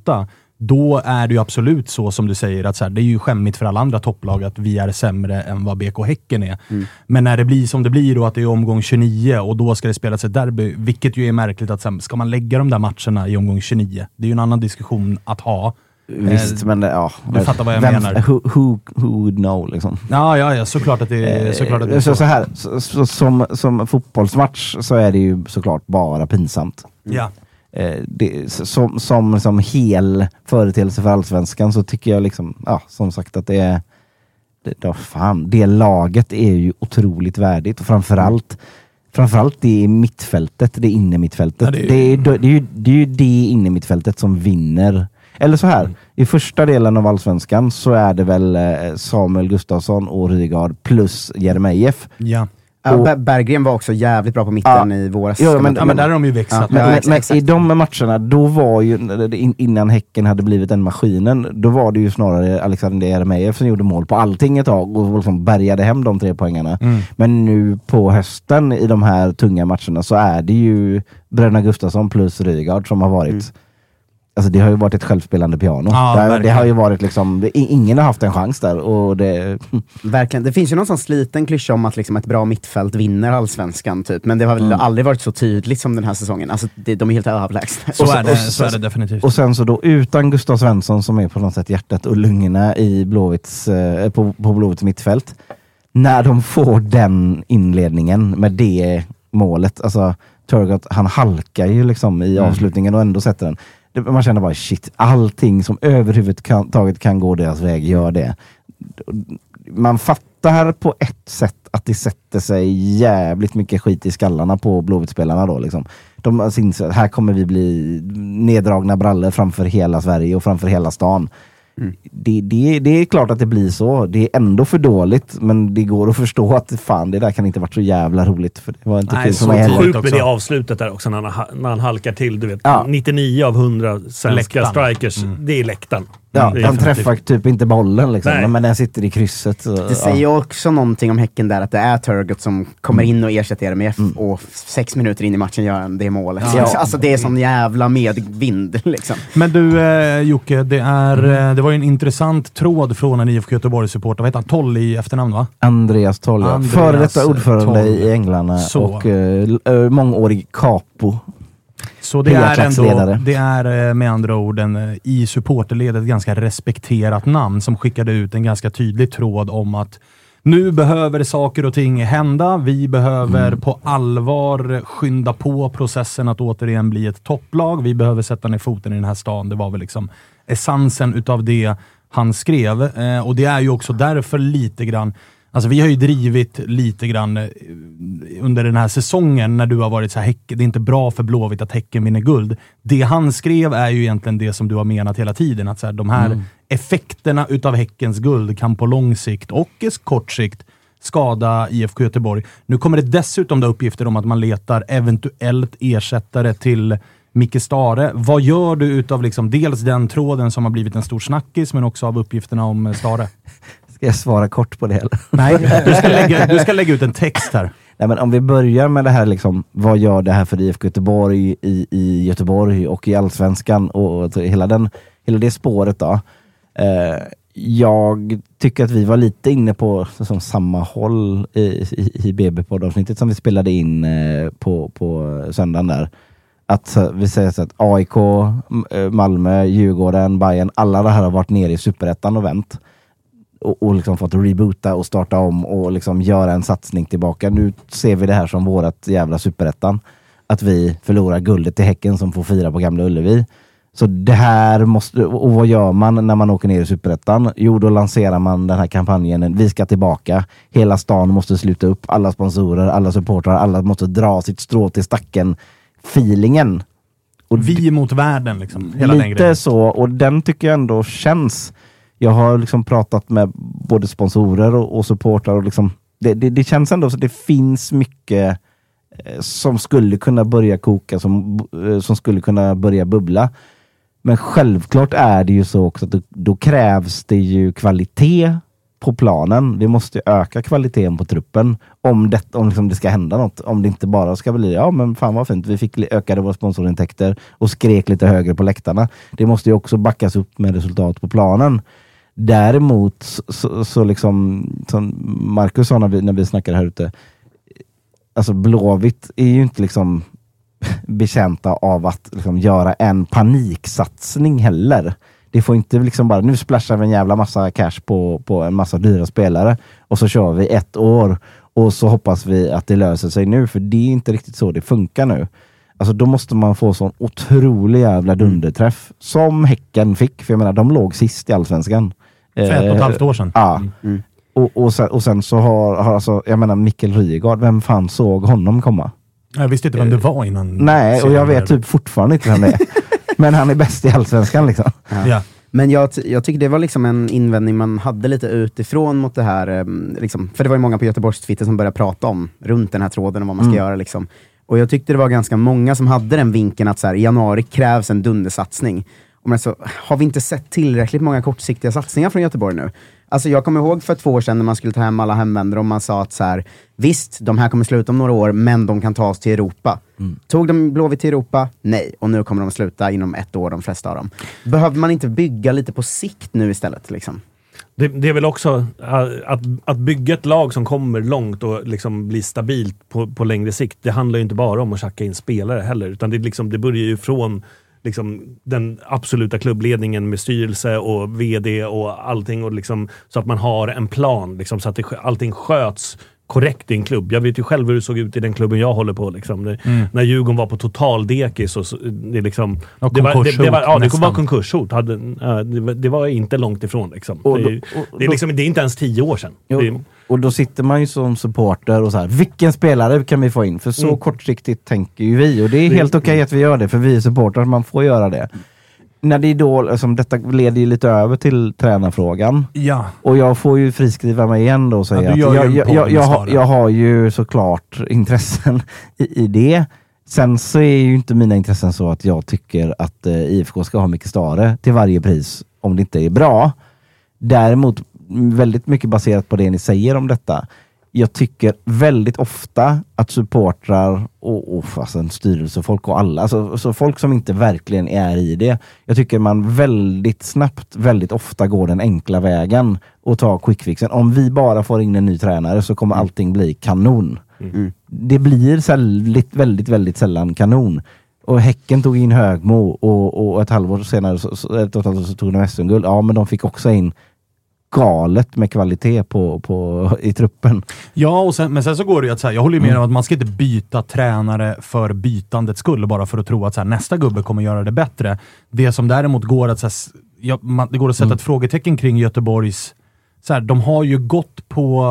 då är det ju absolut så som du säger, att så här, det är ju skämmigt för alla andra topplag att vi är sämre än vad BK Häcken är. Men när det blir som det blir då, att det är omgång 29 och då ska det spelas ett derby, vilket ju är märkligt att sen, ska man lägga de där matcherna i omgång 29? Det är ju en annan diskussion att ha. Visst, Eh, men det- ja. du fattar vad jag Vem- menar. Who, who, who would know liksom? Ja, ja, ja, såklart att det, är- såklart att det är Eh, så, så. så här, så, så, som, som fotbollsmatch så är det ju såklart bara pinsamt. Ja. Eh, det, som, som, som hel företeelse för allsvenskan så tycker jag liksom, ja, som sagt att det är det, ja, fan, det laget är ju otroligt värdigt och framförallt Framförallt det är mittfältet, det inne mittfältet. Ja, det, det är, är- det, är, ju, det är ju det inne mittfältet som vinner. Eller så här, i första delen av allsvenskan så är det väl eh, Samuel Gustafsson och Rygaard plus Jeremejeff. Ja. Ja, Och- Ber- Berggren var också jävligt bra på mitten i våras. Ja, men- ja, men där har de ju växlat. Men, Ja, men, men exakt. i de matcherna, då var ju, in- innan Häcken hade blivit den maskinen, då var det ju snarare Alexander Jeremejeff som gjorde mål på allting ett tag och liksom bärgade hem de tre poängarna. Mm. Men nu på hösten i de här tunga matcherna så är det ju Bröderna Gustafsson plus Rygaard som har varit Mm. Alltså det har ju varit ett självspelande piano. Ja, det, det har ju varit liksom, det, ingen har haft en chans där och det... (laughs) Verkligen. Det finns ju någon sån sliten klyscha om att liksom ett bra mittfält vinner allsvenskan, typ. men det har väl Mm. aldrig varit så tydligt som den här säsongen. Alltså, det, de är helt överlägsna. Så, Och så- är det, och så, så- är det definitivt. Och sen så då utan Gustav Svensson som är på något sätt hjärtat och lungorna i Blåvitts, eh, på, på Blåvitts mittfält. När de får den inledningen med det målet, alltså Turgott, han halkar ju liksom i avslutningen och ändå sätter den. Man känner bara shit, allting som överhuvudtaget kan gå deras väg gör det. Man fattar på ett sätt att det sätter sig jävligt mycket skit i skallarna på Blåvittspelarna då liksom. De syns inser att här kommer vi bli neddragna brallor framför hela Sverige och framför hela stan. Det, det, det är klart att det blir så. Det är ändå för dåligt, men det går att förstå att fan, det där kan inte varit så jävla roligt. För det var inte Nej, så sjukt med det avslutet där också när han, ha- när han halkar till. Du vet, Ja. 99 av 100 svenska Läktaren. strikers, Mm. det är läktaren. Ja, han träffar typ inte bollen liksom, Nej. men den sitter i krysset. Så, Det säger ju också någonting om Häcken där, att det är Turgott som kommer Mm. in och ersätter RMF och sex minuter in i matchen gör han det målet. Ja. (laughs) Alltså det är sån jävla medvind liksom. Men du eh, Jocke, det, är, eh, det var ju en intressant tråd från en IFK Göteborg-supporter. Vad heter han? Toll i efternamn va? Andreas Toll, ja. Före detta ordförande Toll. i Änglarna Så. och eh, eh, mångårig capo. Så det är, ändå, det är eh, med andra ord en, eh, i supporterledet ganska respekterat namn som skickade ut en ganska tydlig tråd om att nu behöver saker och ting hända. Vi behöver Mm. på allvar skynda på processen att återigen bli ett topplag. Vi behöver sätta ner foten i den här stan. Det var väl liksom essensen utav det han skrev. Eh, och det är ju också därför lite grann Alltså vi har ju drivit lite grann eh, under den här säsongen när du har varit så här, "Häck- det är inte bra för Blåvitt att Häcken vinner guld. Det han skrev är ju egentligen det som du har menat hela tiden, att så här, de här Mm. effekterna utav Häckens guld kan på lång sikt och kort sikt skada IFK Göteborg. Nu kommer det dessutom då uppgifter om att man letar eventuellt ersättare till Micke Stare. Vad gör du utav liksom dels den tråden som har blivit en stor snackis, men också av uppgifterna om Stare? (laughs) Jag svara kort på det? Nej, du ska, (laughs) lägga, du ska lägga ut en text här. Nej, men om vi börjar med det här, liksom, vad gör det här för IFK Göteborg i, i Göteborg och i Allsvenskan och, och hela, den, hela det spåret då. Eh, jag tycker att vi var lite inne på som, samma håll i, i, i BB-poddavsnittet som vi spelade in eh, på, på söndagen där. Att vi säger så att AIK, eh, Malmö, Djurgården, Bayern, alla det här har varit nere i superettan och vänt och, och liksom fått reboota och starta om och liksom göra en satsning tillbaka. Nu ser vi det här som vårat jävla superettan. Att vi förlorar guldet till Häcken som får fira på Gamla Ullevi. Så det här måste, och vad gör man när man åker ner i superettan? Jo, då lanserar man den här kampanjen. Vi ska tillbaka. Hela stan måste sluta upp. Alla sponsorer, alla supportrar, alla måste dra sitt strå till stacken. Feelingen. Och Vi mot världen, liksom. Hela den Lite grejen. så, och den tycker jag ändå känns. Jag har liksom pratat med både sponsorer och, och supportrar och liksom, det, det, det känns ändå så att det finns mycket eh, som skulle kunna börja koka, som, eh, som skulle kunna börja bubbla. Men självklart är det ju så också att då, då krävs det ju kvalitet på planen. Vi måste öka kvaliteten på truppen om det, om liksom det ska hända något. Om det inte bara ska bli, ja men fan vad fint, vi fick ökade våra sponsorintäkter och skrek lite högre på läktarna. Det måste ju också backas upp med resultat på planen. Däremot så, så, liksom, som Marcus sa när vi, när vi snackade här ute, alltså Blåvitt är ju inte liksom (laughs) betjänta av att liksom göra en paniksatsning heller. Det får inte liksom bara, nu splashar vi en jävla massa cash på, på en massa dyra spelare och så kör vi ett år och så hoppas vi att det löser sig nu, för det är inte riktigt så det funkar nu. Alltså då måste man få sån otrolig jävla dunderträff som Häcken fick, för jag menar de låg sist i Allsvenskan. För ett och ett halvt år sedan. Ja. Mm. Och, och, sen, och sen så har, har alltså, jag menar Mikkel Rygaard, vem fan såg honom komma? Jag visste inte vem det var innan. Nej, och jag vet typ fortfarande inte vem det är. (laughs) Men han är bäst i Allsvenskan liksom. Ja. Men jag, jag tycker det var liksom en invändning man hade lite utifrån mot det här, ehm, liksom, för det var ju många på Göteborgs Twitter som började prata om, runt den här tråden och vad man ska Mm. göra. Liksom. Och jag tyckte det var ganska många som hade den vinkeln att så här, i januari krävs en dundersatsning. Och men så, har vi inte sett tillräckligt många kortsiktiga satsningar från Göteborg nu? Alltså jag kommer ihåg för två år sedan när man skulle ta hem alla hemvändare och man sa att så här, visst, de här kommer sluta om några år, men de kan ta oss till Europa. Tog de Blåvitt till Europa? Nej. Och nu kommer de sluta inom ett år, de flesta av dem. Behöver man inte bygga lite på sikt nu istället? Liksom? Det, det är väl också att, att bygga ett lag som kommer långt och liksom blir stabilt på, på längre sikt. Det handlar ju inte bara om att tjacka in spelare heller, utan det, liksom, det börjar ju från liksom, den absoluta klubbledningen med styrelse och VD och allting. Och liksom, så att man har en plan, liksom, så att det, allting sköts korrekt i en klubb. Jag vet ju själv hur det såg ut i den klubben jag håller på. Liksom. Det, Mm. När Djurgården var på total dekis. Och så, det, liksom, Och det, var, det, det, var, ja, det var konkurshot. Hade, det, var, inte långt ifrån. Liksom. Och det, då- är- och det, är liksom, det är inte ens tio år sedan. Jo, och då sitter man ju som supporter och så här, vilken spelare kan vi få in? För så Mm. kortsiktigt tänker ju vi och det är helt okej att vi gör det, för vi är supportrar, man får göra det. När det är då, liksom, detta leder ju lite över till tränarfrågan. Ja. Och jag får ju friskriva mig igen då och säga Ja, att jag, jag, jag, har, jag har ju såklart intressen (laughs) i, i det. Sen så är ju inte mina intressen så att jag tycker att eh, IFK ska ha mycket stare till varje pris om det inte är bra. Däremot väldigt mycket baserat på det ni säger om detta. Jag tycker väldigt ofta att supportrar och, och alltså en styrelsefolk och alla, alltså, så folk som inte verkligen är i det. Jag tycker man väldigt snabbt, väldigt ofta går den enkla vägen och tar quickfixen. Om vi bara får in en ny tränare så kommer allting bli kanon. Det blir sälligt, väldigt, väldigt sällan kanon. Och Häcken tog in Högmo och, och ett halvår senare så, så, ett och ett halvt år så tog de SM-guld. Ja, men de fick också in galet med kvalitet på, på, i truppen. Ja, och sen, men sen så går det ju att här, jag håller ju med om att man ska inte byta tränare för bytandets skull, bara för att tro att så här, nästa gubbe kommer göra det bättre. Det som däremot går att, så här, ja, man, det går att sätta ett frågetecken kring Göteborgs så här, de har ju gått på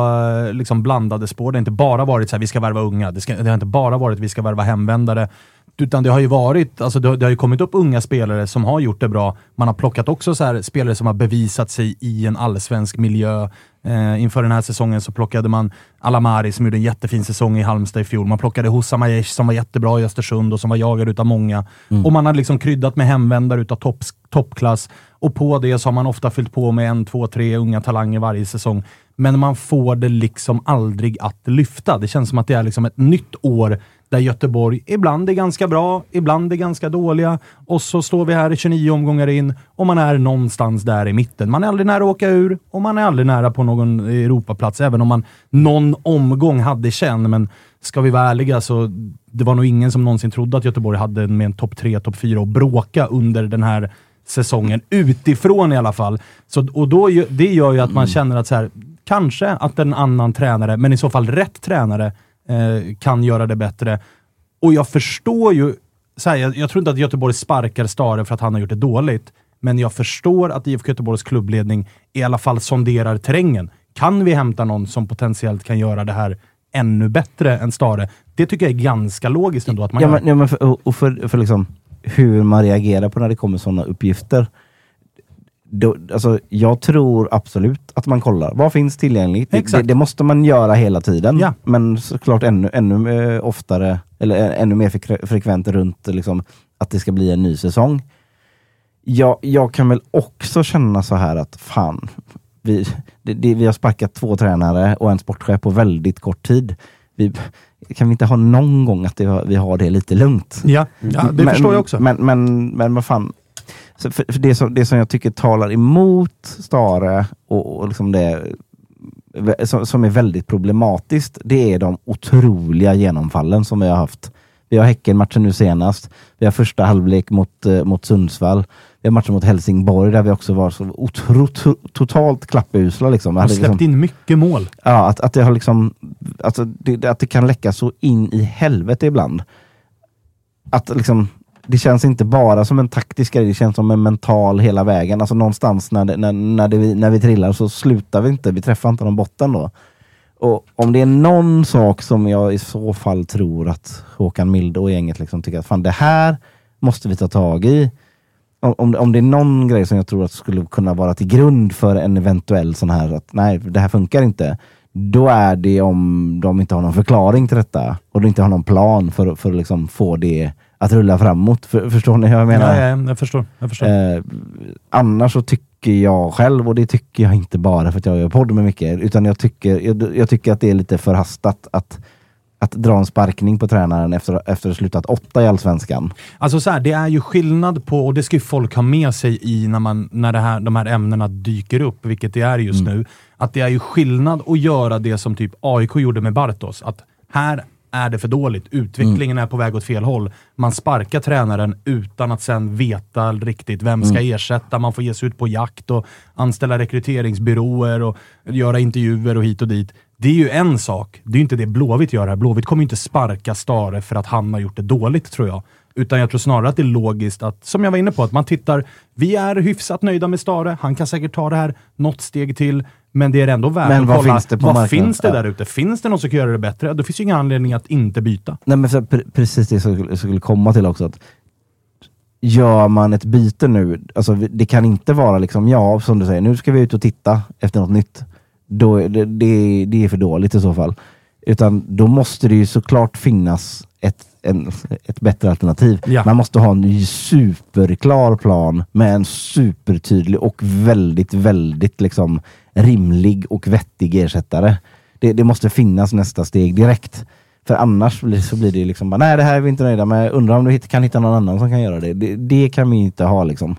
eh, liksom blandade spår. Det har inte bara varit så här, vi ska värva unga. Det, ska, det har inte bara varit vi ska värva hemvändare. Utan det har ju varit, alltså det, har, det har ju kommit upp unga spelare som har gjort det bra. Man har plockat också så här, spelare som har bevisat sig i en allsvensk miljö. Eh, inför den här säsongen så plockade man Alamari som gjorde en jättefin säsong i Halmstad i fjol. Man plockade Hussam Aiesh som var jättebra i Östersund och som var jagad utav många. Mm. Och man har liksom kryddat med hemvändare utav topp, toppklass. Och på det så har man ofta fyllt på med en, två, tre unga talanger varje säsong. Men man får det liksom aldrig att lyfta. Det känns som att det är liksom ett nytt år där Göteborg ibland är ganska bra, ibland är ganska dåliga. Och så står vi här i 29 omgångar in och man är någonstans där i mitten. Man är aldrig nära att åka ur och man är aldrig nära på någon Europaplats, även om man någon omgång hade känn. Men ska vi vara ärliga så det var nog ingen som någonsin trodde att Göteborg hade med en topp 3, topp 4 och bråka under den här säsongen. Utifrån i alla fall. Så, och då, det gör ju att man känner att så här, kanske att en annan tränare, men i så fall rätt tränare, eh, kan göra det bättre. Och jag förstår ju, så här, jag, jag tror inte att Göteborg sparkar Stare för att han har gjort det dåligt, men jag förstår att IFK Göteborgs klubbledning i alla fall sonderar terrängen. Kan vi hämta någon som potentiellt kan göra det här ännu bättre än Stare? Det tycker jag är ganska logiskt ändå att man Ja, gör. men, ja, men för, och- för, för liksom hur man reagerar på när det kommer sådana uppgifter. Då, alltså, jag tror absolut att man kollar. Vad finns tillgängligt? Det, det, det måste man göra hela tiden. Ja. Men såklart ännu, ännu eh, oftare, eller ä- ännu mer frekve- frekvent runt liksom, att det ska bli en ny säsong. Jag, jag kan väl också känna så här att fan, vi, det, vi har sparkat två tränare och en sportchef på väldigt kort tid. Vi, kan vi inte ha någon gång att det, vi har det lite lugnt? Ja, ja det men, förstår jag också. Men, men, men vad fan. Så för, för det, som, det som jag tycker talar emot Stare och, och liksom det som, som är väldigt problematiskt, det är de otroliga genomfallen som vi har haft. Vi har Häcken-matchen nu senast. Vi har första halvlek mot, eh, mot Sundsvall. Vi har matchen mot Helsingborg där vi också var så otro, to, totalt klappusla. Liksom. Hade har släppt liksom, in mycket mål. Ja, att, att det har liksom, alltså, det, att det kan läcka så in i helvete ibland. Att liksom, det känns inte bara som en taktisk grej, det känns som en mental hela vägen. Alltså någonstans när, det, när, när, det, när vi trillar så slutar vi inte, vi träffar inte någon botten då. Och om det är någon sak som jag i så fall tror att Håkan Milde och gänget liksom tycker att fan det här måste vi ta tag i. Om, om, det är någon grej som jag tror att skulle kunna vara till grund för en eventuell sån här att nej, det här funkar inte. Då är det om de inte har någon förklaring till detta och de inte har någon plan för, för att liksom få det att rulla framåt. För, förstår ni hur jag menar? Ja, ja, jag förstår. Jag förstår. Eh, annars så tycker jag själv, och det tycker jag inte bara för att jag gör podd med mycket, utan jag tycker, jag, jag tycker att det är lite förhastat att, att dra en sparkning på tränaren efter, efter att slutat åtta i Allsvenskan. Alltså så här, det är ju skillnad på, och det ska ju folk ha med sig i när, man, när det här, de här ämnena dyker upp, vilket det är just nu, att det är ju skillnad att göra det som typ AIK gjorde med Bartos. Att här är det för dåligt, utvecklingen är på väg åt fel håll. Man sparkar tränaren utan att sen veta riktigt vem ska ersätta. Man får ge sig ut på jakt och anställa rekryteringsbyråer och göra intervjuer och hit och dit. Det är ju en sak. Det är ju inte det Blåvitt gör här. Blåvitt kommer ju inte sparka Stare för att han har gjort det dåligt, tror jag. Utan jag tror snarare att det är logiskt att, som jag var inne på, att man tittar. Vi är hyfsat nöjda med Stare. Han kan säkert ta det här något steg till. Men det är ändå värt Men att vad kolla. finns det på vad marknaden? finns det där ute? Finns det någon som kan göra det bättre? Då finns ju ingen anledning att inte byta. Nej, men precis det som jag skulle komma till också. Att gör man ett byte nu, alltså det kan inte vara liksom, ja, som du säger, nu ska vi ut och titta efter något nytt. Då, det, det, det är för dåligt i så fall. Utan då måste det ju såklart finnas ett, en, ett bättre alternativ. Ja. Man måste ha en superklar plan med en supertydlig och väldigt, väldigt liksom rimlig och vettig ersättare. Det, det måste finnas nästa steg direkt. För annars blir, så blir det liksom bara, nej det här är vi inte nöjda med. Undrar om du kan hitta någon annan som kan göra det. Det, det kan vi inte ha liksom.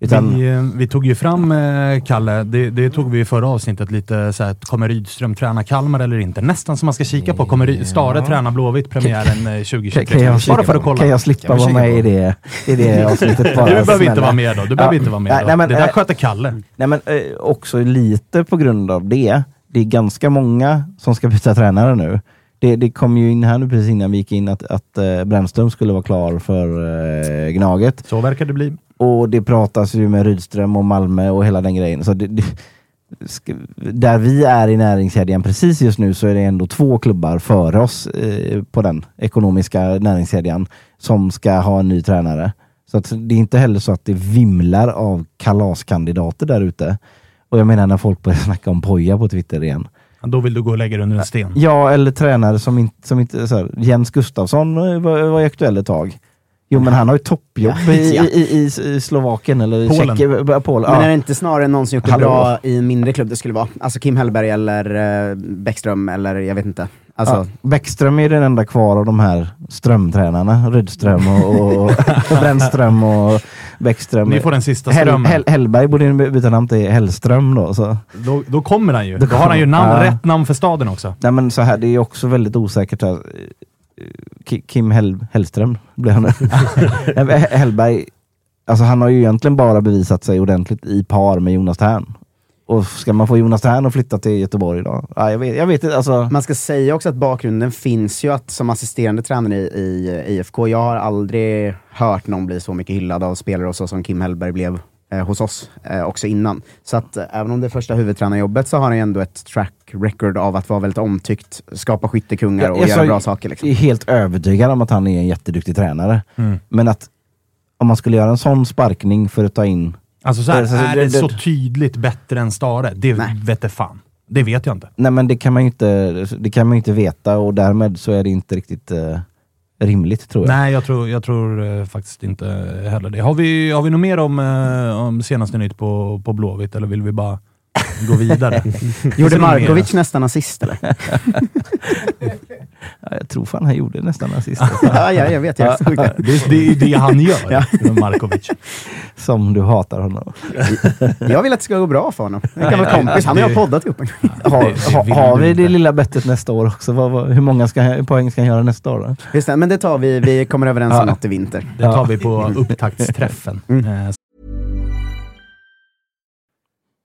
Utan, Vi, eh, vi tog ju fram, eh, Kalle, det, det tog vi i förra avsnittet, lite så här, kommer Rydström träna Kalmar eller inte? Nästan som man ska kika på. Kommer Ry- Stare träna Blåvitt premiären eh, 2023? kan, jag, bara för att kolla. kan jag slippa vara med i det, i det (laughs) avsnittet bara? du behöver inte vara med då. Du behöver Ja. inte vara med Nej, då. nej, men, det där eh, sköter Kalle. Nej men eh, också lite på grund av det. Det är ganska många som ska byta tränare nu. Det, det kom ju in här nu precis innan vi gick in att, att Brännström skulle vara klar för eh, Gnaget. Så verkar det bli. Och det pratas ju med Rydström och Malmö och hela den grejen. Så det, det, där vi är i näringskedjan precis just nu så är det ändå två klubbar före oss eh, på den ekonomiska näringskedjan som ska ha en ny tränare. Så att det är inte heller så att det vimlar av kalaskandidater där ute. Och jag menar när folk börjar snacka om Poja på Twitter igen. Då vill du gå och lägga dig under en sten. Ja, eller tränare som inte... Som inte så här, Jens Gustafsson var, var ju aktuell ett tag. Jo, men han har ju (laughs) toppjobb Ja, i, ja. i, i, i Slovakien eller i Polen. Tjeckien. Polen. Men ja. är det inte snarare någon som gjort det Hallå. bra i en mindre klubb det skulle vara? Alltså Kim Hellberg eller eh, Bäckström eller jag vet inte. Alltså, Ja, Bäckström är den enda kvar av de här strömtränarna. Rydström och, och, och (laughs) Brännström och Bäckström. Ni får den sista Hell, strömmen. Hell, Hellberg borde ju byta namn till Hellström då. Så. Då, då kommer han ju. Då Då, har han ju namn, ja. rätt namn för staden också. Nej men så här, det är också väldigt osäkert. Här. Ki- Kim Hell, Hellström blir han (laughs) (laughs) Hellberg, alltså han har ju egentligen bara bevisat sig ordentligt i par med Jonas Tern. Och ska man få Jonas Tern att flytta till Göteborg då? Ja, jag, vet, jag vet inte. Alltså, Man ska säga också att bakgrunden finns ju att som assisterande tränare i, i IFK, jag har aldrig hört någon bli så mycket hyllad av spelare och så som Kim Hellberg blev eh, hos oss, eh, också innan. Så att eh, även om det är första huvudtränarjobbet så har han ju ändå ett track record av att vara väldigt omtyckt, skapa skyttekungar och Jag- jag göra bra saker. Liksom. är helt övertygad om att han är en jätteduktig tränare. Mm. Men att om man skulle göra en sån sparkning för att ta in... Alltså så här, Alltså, är det- det, det- så tydligt bättre än Stare? Det Nej. vet fan. Det vet jag inte. Nej men det kan man ju inte, det kan man inte veta och därmed så är det inte riktigt eh, rimligt tror jag. Nej, jag tror, jag tror eh, faktiskt inte heller det. Har vi, har vi något mer om, eh, om senaste nytt på, på Blåvitt, eller vill vi bara gå vidare? (laughs) Gjorde? Markovic nästan assist eller? (laughs) Ja, jag tror fan han gjorde nästan assist. (laughs) ja, ja, jag vet. Jag såg det. Det är det, är det han gör, Markovic. Som du hatar honom. Jag vill att det ska gå bra för honom. En gammal kompis. Han och jag har poddat ihop. Har, har vi det lilla bettet nästa år också? Hur många ska, poäng ska han göra nästa år? Då? Just det, men det tar vi. Vi kommer överens om Ja. något i vinter. Det tar vi på upptaktsträffen. Mm.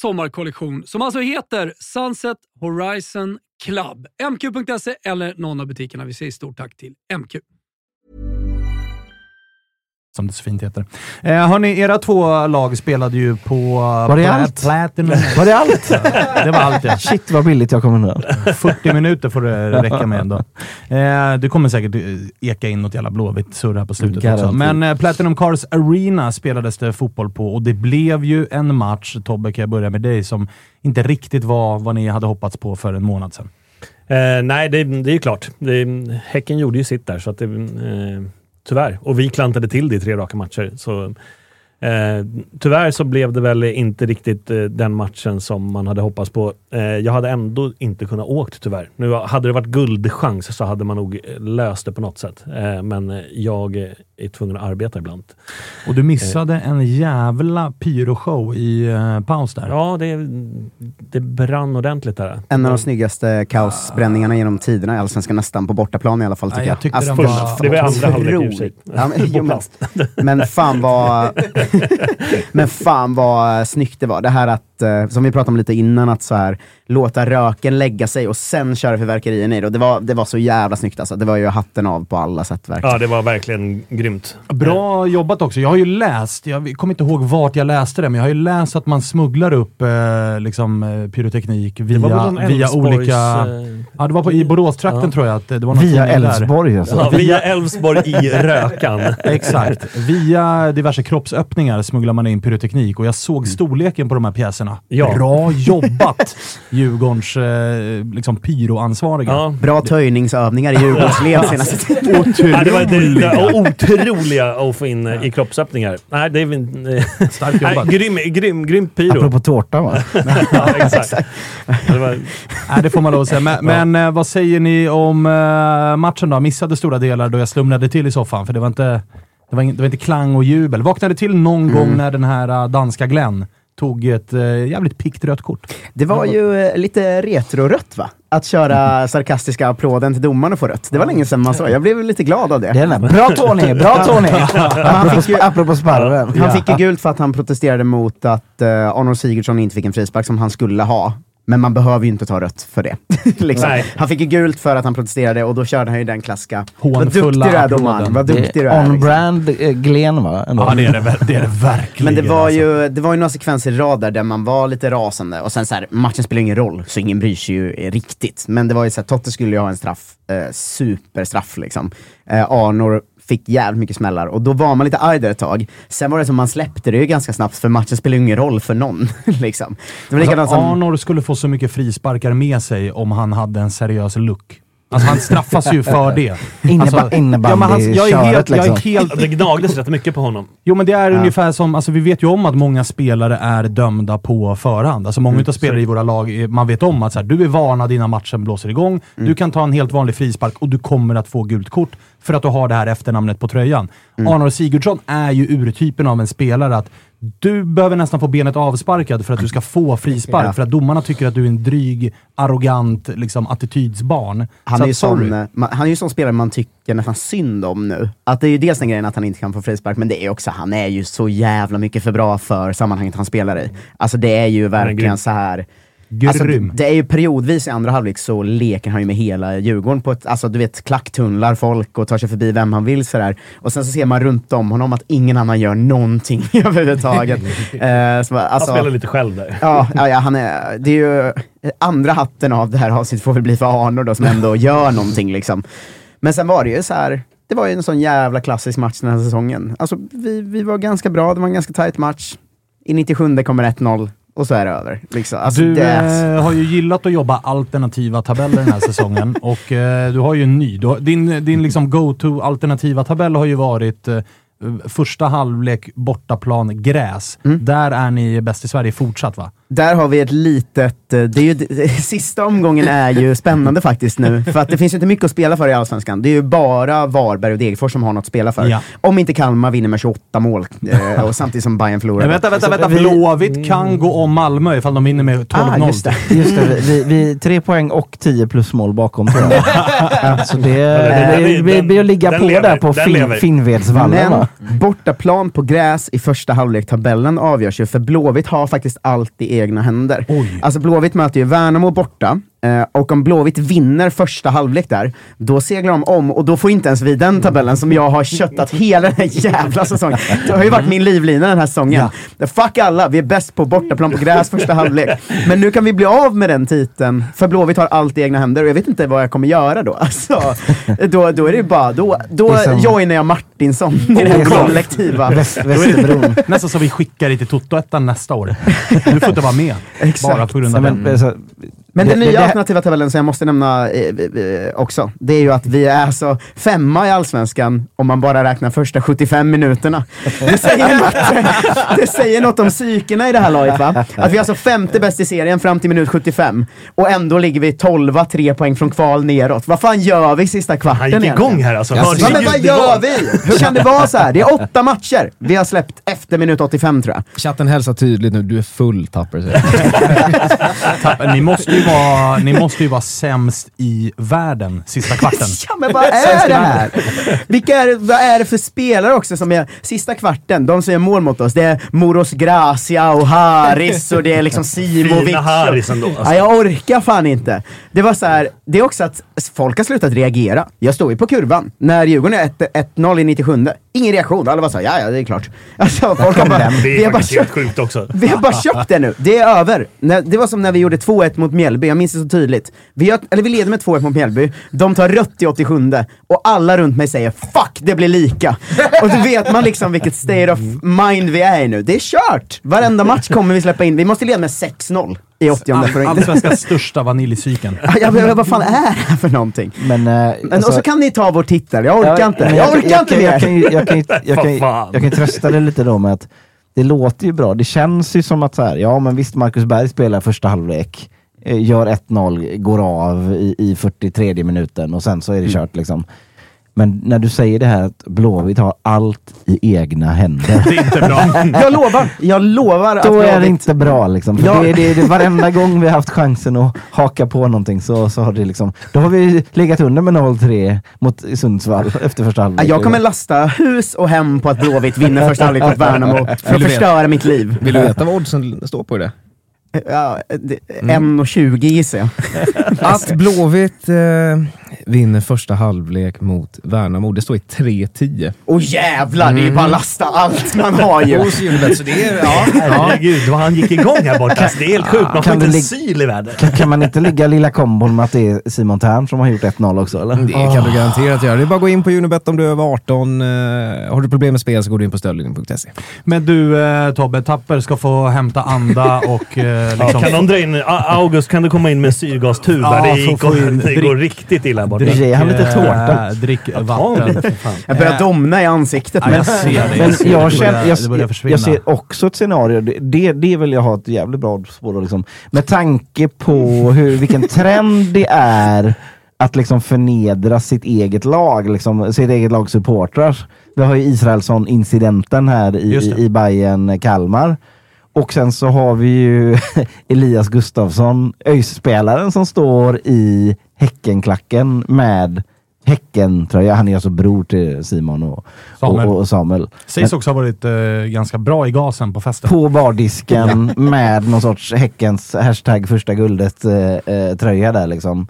sommarkollektion som alltså heter Sunset Horizon Club. MQ.se eller någon av butikerna. Vi säger stort tack till MQ som det så fint heter. Eh, hörni, era två lag spelade ju på... Var det allt? Platinum. (laughs) Var det allt? det var allt ja. Shit vad billigt jag kom undan. 40 minuter får det räcka med ändå. Eh, det kommer säkert eh, eka in något jävla blåvitt surr här på slutet också. Garanti. Men eh, Platinum Cars Arena spelades det fotboll på och det blev ju en match, Tobbe, kan jag börja med dig, som inte riktigt var vad ni hade hoppats på för en månad sedan. Eh, nej, det, det är ju klart. Det, häcken gjorde ju sitt där, så att det, eh, tyvärr. Och vi klantade till det i tre raka matcher. Så, eh, tyvärr så blev det väl inte riktigt eh, den matchen som man hade hoppats på. Eh, jag hade ändå inte kunnat åkt tyvärr. Nu hade det varit guldchans så hade man nog eh, löst det på något sätt. Eh, men jag är tvungen att arbeta ibland. Och du missade en jävla pyroshow i eh, paus där. Ja, det, det brann ordentligt där. En av de snyggaste kaosbränningarna genom tiderna i Allsvenskan, nästan på bortaplan i alla fall. Ja, Tycker jag jag. tyckte Alltså, den fan, var- Det var andra halvlek i och för sig. (laughs) men fan vad... (laughs) Men fan vad snyggt det var. Det här att, eh, som vi pratade om lite innan, att så här, låta röken lägga sig och sen köra fyrverkerierna i det. Och det var, det var så jävla snyggt alltså. Det var ju hatten av på alla sätt verkligen. Ja, det var verkligen grymt. Bra jobbat också. Jag har ju läst, jag kommer inte ihåg vart jag läste det, men jag har ju läst att man smugglar upp eh, liksom, eh, pyroteknik via, via olika... eh, Ja, det var på, i Boråstrakten Ja. tror jag. Att det var någon Via. Älvsborg alltså. Ja, via Älvsborg i Rökan. (laughs) Exakt. Via diverse kroppsöppningar smugglar man in pyroteknik och jag såg storleken på de här pjäserna. Ja. Bra jobbat (laughs) Djurgårdens eh, liksom pyroansvariga. Ja. Bra töjningsövningar i Djurgårdsled senaste (laughs) tiden. Ja, det var det, otroliga att få in eh, i kroppsöppningar. Nej, det är Starkt Nej, jobbat. grym, grym, grym pyro. Apropå tårta va? (laughs) Ja, exakt. Det var, Nej, det får man lov att säga. Men, men eh, vad säger ni om eh, matchen då? Missade stora delar då jag slumnade till i soffan, för det var inte, det var, ing- det var inte klang och jubel. Vaknade till någon gång när den här danska Glenn tog ett eh, jävligt pikt rött kort. Det var ju eh, lite retro-rött va? Att köra sarkastiska applåden till domaren och få rött. Det var länge sedan man såg. Jag blev lite glad av det. Det är den där. Bra Tony! Bra Tony! han apropå, fick ju- apropå sparven. Han fick ju gult för att han protesterade mot att uh, Arnold Sigurdsson inte fick en frispark som han skulle ha. Men man behöver ju inte ta rött för det. (laughs) liksom. Han fick ju gult för att han protesterade och då körde han ju den klassiska Vad Hånfulla duktig du är domaren, vad duktig du är är. liksom. On-brand eh, Glen va? Ändå. Ja, det är det, det, är det verkligen. Men det var, alltså. ju, det var ju några sekvenser i rad där, där man var lite rasande och sen så här, matchen spelar ingen roll så ingen bryr sig ju riktigt. Men det var ju så här, Totte skulle ju ha en straff, eh, superstraff liksom. Eh, Arnor fick jävligt mycket smällar och då var man lite arg där ett tag. Sen var det som man släppte det ju ganska snabbt för matchen spelar ju ingen roll för någon. (laughs) liksom. Det var Alltså, som... Arnor skulle få så mycket frisparkar med sig om han hade en seriös look. Alltså han straffas ju för det. (laughs) Inneba- alltså, ja, men han, jag är helt, jag är liksom. helt det gnagdes rätt mycket på honom. Jo men det är ungefär som, alltså vi vet ju om att många spelare är dömda på förhand. Alltså många utav spelare i våra lag, eh, man vet om att så här, du är varnad innan matchen blåser igång, du kan ta en helt vanlig frispark och du kommer att få gult kort för att du har det här efternamnet på tröjan. Arnold Sigurdsson är ju urtypen av en spelare att du behöver nästan få benet avsparkad för att du ska få frispark, Ja. för att domarna tycker att du är en dryg, arrogant liksom, attitydsbarn. Han Så är, ju sån, eh, man, han är ju sån spelare man tycker nästan synd om nu. Att det är ju dels den grejen att han inte kan få frispark, men det är också, han är ju så jävla mycket för bra för sammanhanget han spelar i. Alltså det är ju verkligen så här Grym. Alltså, det, är ju periodvis i andra halvlek så leker han ju med hela Djurgården på ett, alltså du vet, klacktunnlar folk och tar sig förbi vem han vill sådär. Och sen så ser man runt om honom att ingen annan gör någonting (laughs) överhuvudtaget. (laughs) eh, så, alltså, Han spelar lite själv där. Ja, ja, ja, han är, det är ju andra hatten av det här avsnittet får väl bli för Arnor då, som ändå gör någonting liksom. Men sen var det ju så här. det var ju en sån jävla klassisk match den här säsongen. Alltså vi, vi var ganska bra, det var en ganska tight match. I 97 kommer 1-0 och så är det över. Liksom. Alltså, du det, eh, har ju gillat att jobba alternativa tabeller den här säsongen (laughs) och eh, du har ju en ny. Har, din din liksom go-to alternativa tabell har ju varit eh, första halvlek bortaplan gräs. Mm. Där är ni bäst i Sverige fortsatt va? Där har vi ett litet, eh, det är ju, (laughs) sista omgången är ju spännande faktiskt nu, för att det finns ju inte mycket att spela för i Allsvenskan. Det är ju bara Varberg och Degerfors som har något att spela för. Ja. Om inte Kalmar vinner med 28 mål, eh, och samtidigt som Bayern förlorar. Men vänta, vänta, vänta. vi- Blåvitt kan gå om Malmö ifall de vinner med 12-0. Ah, just det. (laughs) Just det, vi, vi, tre poäng och 10 plus mål bakom. (laughs) Så det, det, det, det blir att ligga den på lever, där på fin. Finnvedsvallen va? Men bortaplan på gräs i första halvlek-tabellen avgörs ju, för Blåvitt har faktiskt allt i egna händer. Oj. Alltså Blåvitt möter ju Värnamo borta, och om Blåvitt vinner första halvlek där, då seglar de om och då får inte ens vi den tabellen som jag har köttat hela den här jävla säsongen. Det har ju varit min livlina den här säsongen. Fuck alla, vi är bäst på bortaplan på gräs första halvlek. Men nu kan vi bli av med den titeln, för Blåvitt har allt i egna händer och jag vet inte vad jag kommer göra då. Alltså, då, då är det ju bara, då, då som- joinar jag Martinsson i det här kollektiva. Västerbron. Nästan så vi skickar dig till Toto-ettan nästa år. Du får inte vara med. Exakt. Bara på grund Ja, av den. Men det- den det- nya det- alternativa tabellen som jag måste nämna eh, eh, också, det är ju att vi är alltså femma i Allsvenskan om man bara räknar första 75 minuterna. Det säger, (laughs) något, det säger något om psykena i det här laget va? Att vi är alltså femte bäst i serien fram till minut 75 och ändå ligger vi 12 tre poäng från kval neråt. Vad fan gör vi sista kvarten Han gick egentligen? igång här alltså. Ja, men vad gör vi? Hur kan det vara så här? Det är åtta matcher vi har släppt efter minut 85 tror jag. Chatten hälsar tydligt nu, du är full Tapper. säger jag. (laughs) Tapp- Ni måste ju vara, ni måste ju vara sämst i världen sista kvarten. (laughs) Ja, men vad är det här? Vilka är, vad är det för spelare också som är sista kvarten, de som gör mål mot oss? Det är Moros Gracia och Haris och det är liksom (laughs) Simovic. Fina Haris ändå, alltså. Ja, jag orkar fan inte. Det var så här, det är också att folk har slutat reagera. Jag stod ju på kurvan när Djurgården är 1 1-0 i 97. Ingen reaktion, alla var såhär, ja ja det är klart. (laughs) Alltså, folk har bara, Det vi är har bara helt köpt sjukt också. vi har bara köpt det nu. Det är över. Det var som när vi gjorde 2-1 mot Mjällby, jag minns det så tydligt. Vi, har, eller vi leder med 2-1 mot Mjällby, de tar rött i 87 och alla runt mig säger 'Fuck, det blir lika' (laughs) Och då vet man liksom vilket state of mind vi är i nu. Det är kört! Varenda match kommer vi släppa in. Vi måste leda med 6-0 i 80 för att inte... Allsvenskans största vaniljcykeln. (laughs) Ja, men vad fan är det här för någonting? Men, eh, Men, och så kan ni ta vår titel, jag orkar Ja, inte. Jag orkar jag, inte kan- mer! jag, kan ju- jag, (laughs) jag, jag trösta dig lite då med att det låter ju bra. Det känns ju som att så här, ja men visst Marcus Berg spelar första halvlek, gör 1-0, går av i, i 43 minuten och sen så är det kört liksom. Men när du säger det här att Blåvitt har allt i egna händer. Det är inte bra. (laughs) Jag lovar, jag lovar att Då är det inte bra liksom. För Ja. det, det, det, varenda gång vi har haft chansen att haka på någonting så, så har det liksom, då har vi legat under med 0-3 mot Sundsvall efter första halvlek. Jag kommer lasta hus och hem på att Blåvitt vinner första halvlek mot Värnamo för att förstöra mitt liv. Vill du veta vad oddsen står på det? Ja, det- 1,20 gissar jag. Att Blåvitt eh, vinner första halvlek mot Värnamo, det står i 3-10. Åh jävlar, det är bara lasta allt man (laughs) har ju. Så det är... Ja. Herregud, vad han gick igång här borta. Alltså, det är helt sjukt. Man får Kan inte en syl i världen. Kan, kan man inte ligga lilla kombon med att det är Simon Tern som har gjort 1-0 också eller? Det kan du garanterat göra. Det är bara att gå in på Unibet om du är över 18. Eh, har du problem med spel så går du in på stödlinjen.se. Men du eh, Tobbe, Tapper ska få hämta anda (laughs) och eh, Ja, liksom... kan de dra in, August, kan du komma in med syrgastub? Ja, det, gick, det går riktigt illa här borta. Drick- han lite tårta. Drick vatten. bit, för fan. Jag börjar domna i ansiktet. Ja, Men, jag ser det. Men ser det. jag, Det känner, börjar- jag, det börjar jag, försvinna. jag ser också ett scenario, det, det, det vill jag ha ett jävligt bra spår liksom. Med tanke på hur, vilken trend det är att liksom förnedra sitt eget lag, liksom, sitt eget lags supportrar. Vi har ju Israelsson-incidenten här i, i Bayern Kalmar. Och sen så har vi ju (laughs) Elias Gustafsson, ÖIS-spelaren som står i Häckenklacken med Häckentröja. Han är alltså bror till Simon och Samuel. Och, och Samuel. Sägs också ha varit eh, ganska bra i gasen på festen. På bardisken (laughs) med någon sorts Häckens hashtag första guldet eh, eh, tröja där liksom.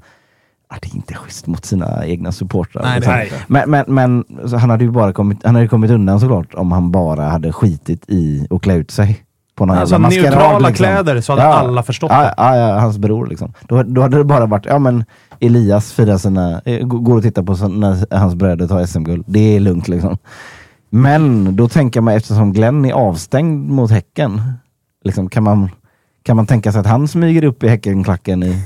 Ja, det är inte schysst mot sina egna supportrar. Nej, liksom. Nej. Men, men, men han hade ju bara kommit, han hade kommit undan såklart om han bara hade skitit i att klä ut sig. På någon Alltså, neutrala liksom. kläder så hade alla förstått ja, det. Ja, ja, hans bror liksom. Då, då hade det bara varit, ja men Elias firar sina, eh, går och tittar på så- när hans bröder tar SM-guld. Det är lugnt liksom. Men då tänker man eftersom Glenn är avstängd mot Häcken, liksom, kan, man, kan man tänka sig att han smyger upp i Häckenklacken i...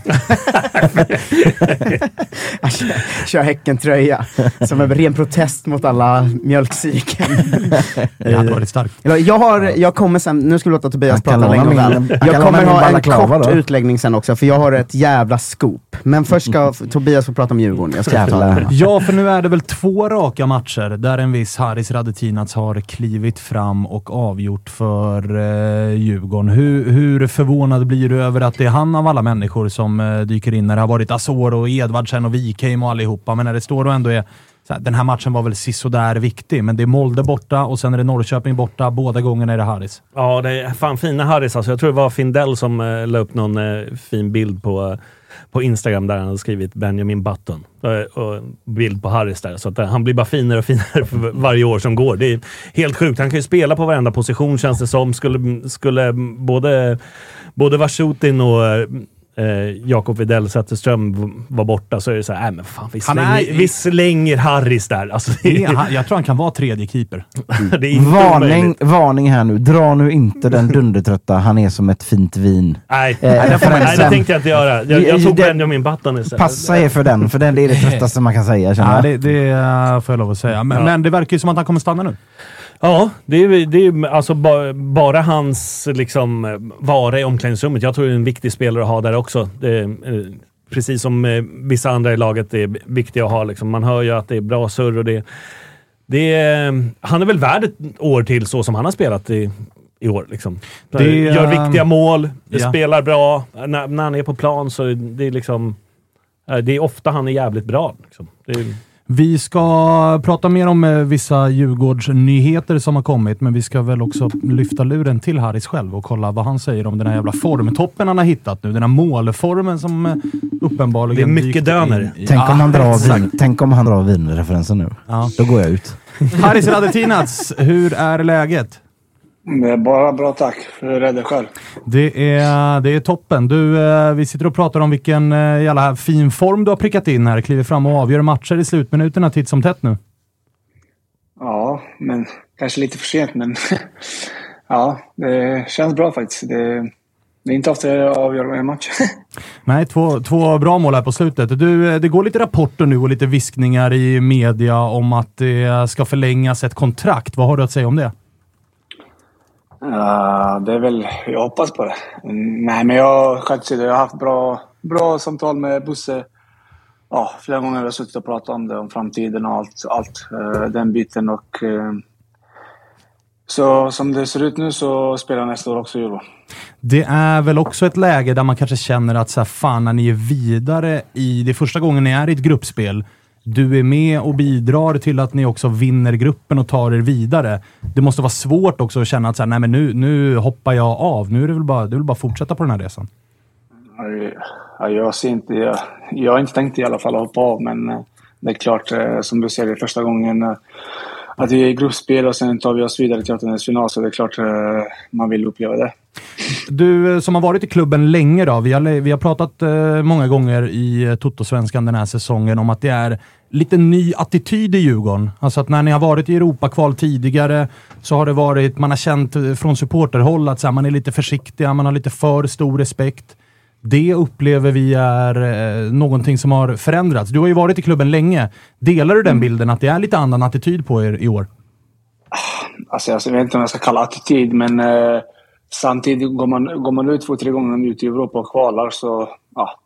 jag (laughs) kör, kör Häckentröja som en ren protest mot alla mjölksyken. (laughs) Det hade varit starkt. Jag, har, jag kommer sen, nu ska vi låta Tobias prata länge han kan Jag kommer ha en kort då. utläggning sen också, för jag har ett jävla scoop. Men först ska Tobias få prata om Djurgården. Jag ska Jävlar. det. Ja, för nu är det väl två raka matcher där en viss Haris Radetinac har klivit fram och avgjort för eh, Djurgården. Hur, hur förvånad förvånad blir du över att det är han av alla människor som eh, dyker in när det har varit Azor och Edvardsen och Wikheim och allihopa, men när det står och ändå är så här, den här matchen var väl sisådär viktig, men det är Molde borta och sen är det Norrköping borta. Båda gångerna är det Haris. Ja, det är fan fina Harris alltså. Jag tror det var Findell som uh, la upp någon eh, fin bild på, eh, på Instagram där han hade skrivit Benjamin Button. Eh, och bild på Harris där. Så att, eh, han blir bara finare och (laughs) finare för varje år som går. Det är helt sjukt. Han kan ju spela på varenda position känns det som. Skulle, skulle både, både Vasjutin och eh, eh, Jakob Widell Zetterström var borta så är det så här, äh, men fan vi Han är- slänger, vi slänger Harris där. Alltså, det, Det han- jag tror han kan vara tredje keeper. (laughs) det är inte Varning, omöjligt. varning här nu. Dra nu inte den dundertrötta, han är som ett fint vin. Nej, Eh, nej, det referensen. tänkte jag inte göra. Jag, jag tog Det- Benjamin Button istället. Passa er för den, för den det är det tröttaste man kan säga Ja, det, det eh, får jag lov att säga. Men, Ja. men det verkar ju som att han kommer stanna nu. Ja, det är, det är alltså ba, bara hans liksom, vara i omklädningsrummet. Jag tror det är en viktig spelare att ha där också. Det, eh, precis som eh, vissa andra i laget är viktiga att ha. Liksom. Man hör ju att det är bra surr och det, det är, Han är väl värd ett år till så som han har spelat i, i år. Liksom. Det- Gör viktiga mål, Ja. spelar bra. När, när han är på plan så är det är liksom... eh, Det är ofta han är jävligt bra. Liksom. Det är, Vi ska prata mer om eh, vissa Djurgårdsnyheter som har kommit, men vi ska väl också lyfta luren till Harris själv och kolla vad han säger om den här jävla formtoppen han har hittat nu. Den här målformen som eh, uppenbarligen Det är mycket döner. Tänk, om han drar vin, tänk om han drar vinreferensen nu. Ja. Då går jag ut. Haris Radetinac, hur är läget? Det är bara bra tack. Hur är det själv? Det är, det är toppen. Du, eh, vi sitter och pratar om vilken eh, jävla fin form du har prickat in här. Kliver fram och avgör matcher i slutminuterna titt som tätt nu. Ja, men kanske lite för sent, men (laughs) ja, det känns bra faktiskt. Det, det är inte ofta jag avgör en match. (laughs) Nej, två, två bra mål här på slutet. Du, eh, det går lite rapporter nu och lite viskningar i media om att det ska förlängas ett kontrakt. Vad har du att säga om det? Det är väl, jag hoppas på det. Nej, men jag själv jag har haft bra, bra samtal med Bosse. Ja, flera gånger har jag suttit och pratat om det, om framtiden och allt, allt eh, den biten. Och, eh, så som det ser ut nu så spelar jag nästa år också i Euro. Det är väl också ett läge där man kanske känner att så här, fan, när ni är vidare i... Det är första gången ni är i ett gruppspel. Du är med och bidrar till att ni också vinner gruppen och tar er vidare. Det måste vara svårt också att känna att så här, nej, men nu, nu hoppar jag av. Nu är det väl bara, det väl bara fortsätta på den här resan. Ja, jag, ser inte, jag, jag har inte tänkt i alla fall att hoppa av, men eh, det är klart, eh, som du ser, det är första gången eh, att vi är i gruppspel och sen tar vi oss vidare till åttondelsfinal, så det är klart man vill uppleva det. Du som har varit i klubben länge då. Vi har, vi har pratat många gånger i Toto-svenskan den här säsongen om att det är lite ny attityd i Djurgården. Alltså att när ni har varit i Europakval tidigare så har det varit, man har känt från supporterhåll att här, man är lite försiktiga, man har lite för stor respekt. Det upplever vi är eh, någonting som har förändrats. Du har ju varit i klubben länge. Delar du den bilden att det är lite annan attityd på er i år? Alltså, jag vet inte om jag ska kalla attityd, men eh, samtidigt går man, går man ut två, tre gånger ut i Europa och kvalar så, ja,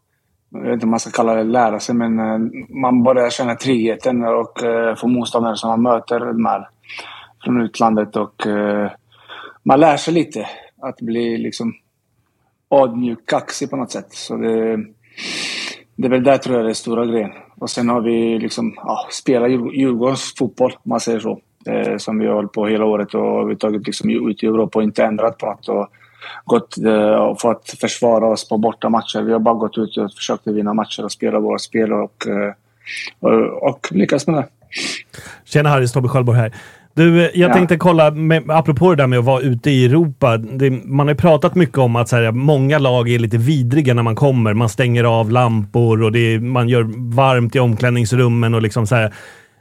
jag vet inte om man ska kalla det lära sig, men eh, man börjar känna tryggheten och eh, få motståndare som man möter de här från utlandet och eh, man lär sig lite att bli liksom ödmjuk, kaxig på något sätt. Så det, det är väl där tror jag det är stora grejen. Och sen har vi liksom, ja, spelat Djurgårdens fotboll, om man säger så. Eh, som vi har hållit på hela året och vi har tagit liksom ut i Europa och inte ändrat på något. Och gått eh, och fått försvara oss på bortamatcher. Vi har bara gått ut och försökt vinna matcher och spela våra spel och, eh, och, och lyckats med det. Tjena Harry, Tobbe Sköldborg här. Du, eh, jag Ja. tänkte kolla, med, apropå det där med att vara ute i Europa. Det, man har ju pratat mycket om att så här, många lag är lite vidriga när man kommer. Man stänger av lampor och det man gör varmt i omklädningsrummen och liksom så här.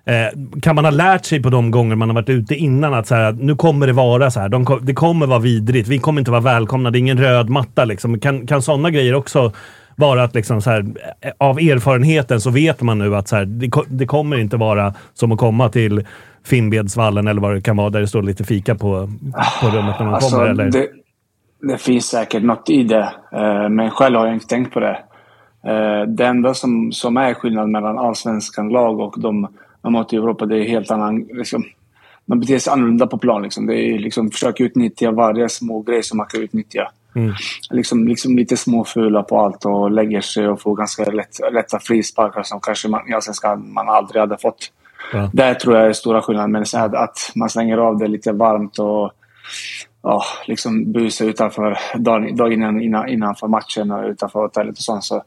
Eh, kan man ha lärt sig på de gånger man har varit ute innan att så här, nu kommer det vara så här. De, det kommer vara vidrigt. Vi kommer inte vara välkomna. Det är ingen röd matta. Liksom. Kan, kan sådana grejer också vara att liksom så här, eh, av erfarenheten så vet man nu att så här, det, det kommer inte vara som att komma till Finnvedsvallen eller vad det kan vara där det står lite fika på, på rummet när man Alltså, kommer. Eller? det, det finns säkert något i det, eh, men själv har jag inte tänkt på det. Det enda som, som är skillnad mellan allsvenskan lag och de man möter Europa, det är helt annan... Liksom, man beter sig annorlunda på plan. Liksom. Det är liksom försöka utnyttja varje små grej som man kan utnyttja. Mm. Liksom, liksom lite småfula på allt och lägger sig och får ganska lätt, lätta frisparkar som kanske man, i allsvenskan man aldrig hade fått. Ja. Där tror jag är stora skillnaden. Men så här att man slänger av det lite varmt och ja, liksom busar utanför dagen, dagen innan, innan, innanför matchen och utanför hotellet och sånt. Så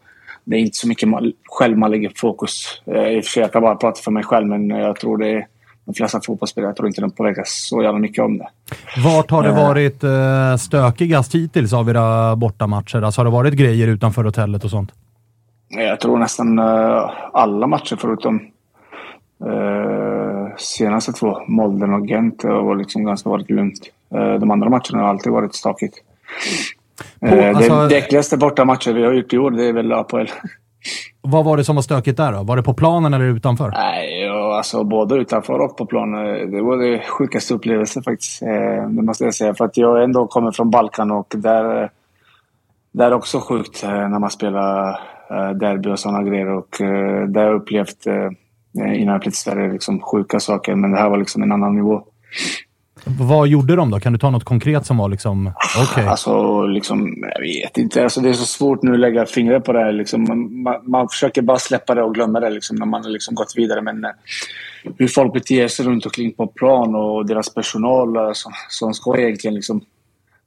det är inte så mycket själv man lägger fokus. Eh, I och för sig, jag kan bara prata för mig själv, men jag tror det är de flesta fotbollsspelare, jag tror inte de påverkas så jävla mycket om det. Vart har det Eh. varit eh, stökigast hittills av era bortamatcher? Alltså har det varit grejer utanför hotellet och sånt? Jag tror nästan alla matcher förutom senaste två, Molden och Gent, har liksom ganska varit lugnt. De andra matcherna har alltid varit stakigt. På- Eh, alltså- det, det äckligaste bortamatcher vi har gjort i år, det är väl APL. (laughs) Vad var det som var stökigt där då? Var det på planen eller utanför? Nej, ja, alltså både utanför och på plan. eh, Det var det sjukaste upplevelsen faktiskt. eh, Det måste jag säga. För att jag ändå kommer från Balkan och där, där är det också sjukt eh, när man spelar derby och sådana grejer. Och där har jag upplevt innan jag flyttade till Sverige liksom sjuka saker. Men det här var liksom en annan nivå. Vad gjorde de då? Kan du ta något konkret som var liksom, okej? Alltså, liksom, jag vet inte. Alltså, det är så svårt nu att lägga fingret på det. här, Liksom, man, man, försöker bara släppa det och glömma det liksom, när man har liksom gått vidare. Men eh, hur folk beter sig runt omkring på plan och deras personal som, som ska egentligen liksom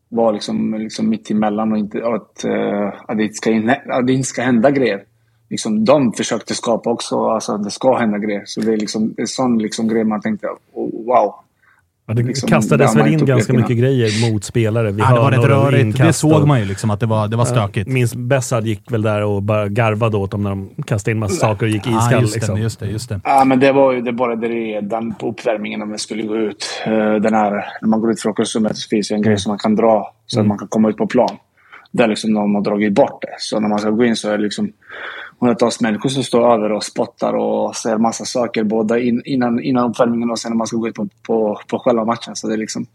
vara liksom, liksom mitt emellan och inte, och att, eh, att, det inte ska, att det inte ska hända grejer. Liksom, de försökte skapa också alltså, att det ska hända grejer. Så det är liksom, en sån liksom, grej man tänkte, oh, wow. Ja, det Liksom, kastades det väl in ganska mycket grejer mot spelare. Vi Ja, det var rätt rörigt. Det såg man ju liksom att det var, det var stökigt. Jag minns Bessad gick väl där och bara garvade åt dem när de kastade in massa saker och gick Ja, iskall. just det, liksom. just det, just det. Ja, men det var ju det bara det redan på uppvärmningen när man skulle gå ut. Eh, Den här, när man går ut från omklädningsrummet så finns det en grej som man kan dra så att man kan komma ut på plan. Där liksom de har dragit bort det. Så när man ska gå in så är det liksom hundratals människor som står över och spottar och säger massa saker både in, innan, innan uppvärmningen och sen när man ska gå ut på, på, på själva matchen. Så det är liksom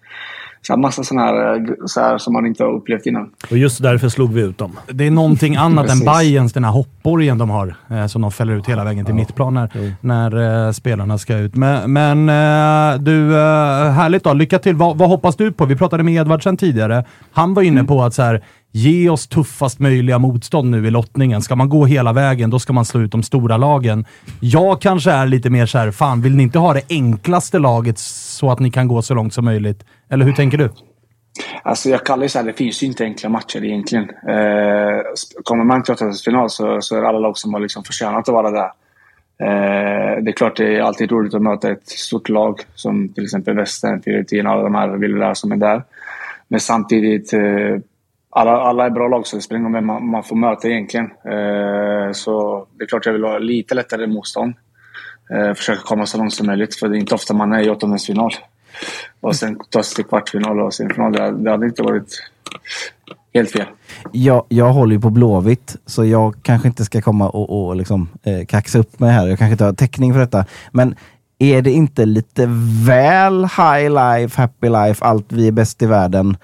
så här massa sådana här, så här som man inte har upplevt innan. Och just därför slog vi ut dem. Det är någonting annat än. Bayerns, den här hoppborgen de har, eh, som de fäller ut hela vägen till mittplan när, när eh, spelarna ska ut. Men, men eh, du, eh, härligt då. Lycka till. Vad, vad hoppas du på? Vi pratade med Edvardsen tidigare. Han var inne på att så här, ge oss tuffast möjliga motstånd nu i lottningen. Ska man gå hela vägen, då ska man slå ut de stora lagen. Jag kanske är lite mer såhär, fan vill ni inte ha det enklaste laget så att ni kan gå så långt som möjligt? Eller hur tänker du? Alltså jag kallar det så här, det finns ju inte enkla matcher egentligen. Eh, kommer man till åttondelsfinal så, så är det alla lag som har liksom förtjänat att vara där. Eh, det är klart det är alltid roligt att möta ett stort lag som till exempel Västern, Fiorentina, alla de här villorna som är där. Men samtidigt, eh, alla, alla är bra lag så det spelar man, man får möta egentligen. Eh, så det är klart jag vill ha lite lättare motstånd. Eh, försöka komma så långt som möjligt för det är inte ofta man är i åttondelsfinal. Och sen ta sig till kvartsfinal och semifinal. Det, det hade inte varit helt fel. Jag, jag håller ju på Blåvitt, så jag kanske inte ska komma och, och liksom, eh, kaxa upp mig här. Jag kanske inte har täckning för detta. Men är det inte lite väl high life, happy life, allt vi är bäst i världen?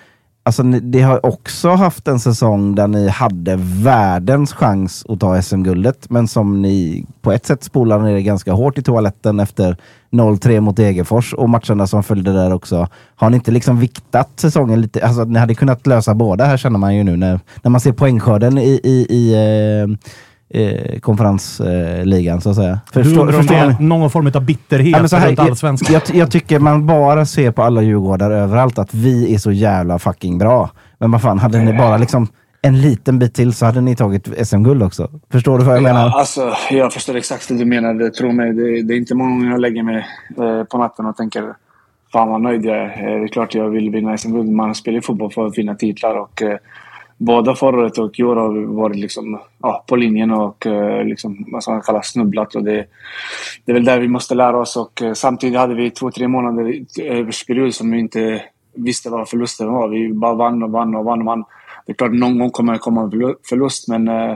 Alltså, ni, det har också haft en säsong där ni hade världens chans att ta SM-guldet, men som ni på ett sätt spolade ner ganska hårt i toaletten efter 0-3 mot Degerfors och matcherna som följde där också. Har ni inte liksom viktat säsongen lite? Alltså, ni hade kunnat lösa båda här känner man ju nu när, när man ser poängskörden i, i, i eh, eh, konferensligan så att säga. du Förstår- om förstår ni? någon form av bitterhet Ja, men så här, runt allsvenskan? jag, jag, jag tycker man bara ser på alla Djurgårdar överallt att vi är så jävla fucking bra. Men vad fan, hade ni bara liksom en liten bit till så hade ni tagit SM-guld också. Förstår du vad jag menar? Ja, alltså, jag förstår exakt vad du menar. Det, tro mig, det, det är inte många gånger jag lägger mig eh, på natten och tänker Fan vad nöjd jag är. Eh, Det är klart jag vill vinna SM-guld. Man spelar ju fotboll för att vinna titlar. Och, eh, både förra året och i år har vi varit liksom, ja, på linjen och eh, liksom, vad ska man kalla snubblat. Och det, det är väl där vi måste lära oss. Och, eh, samtidigt hade vi två, tre månader översperiod som vi inte visste vad förlusten var. Vi bara vann och vann och vann och vann. Det är klart någon gång kommer det komma en förlust men eh,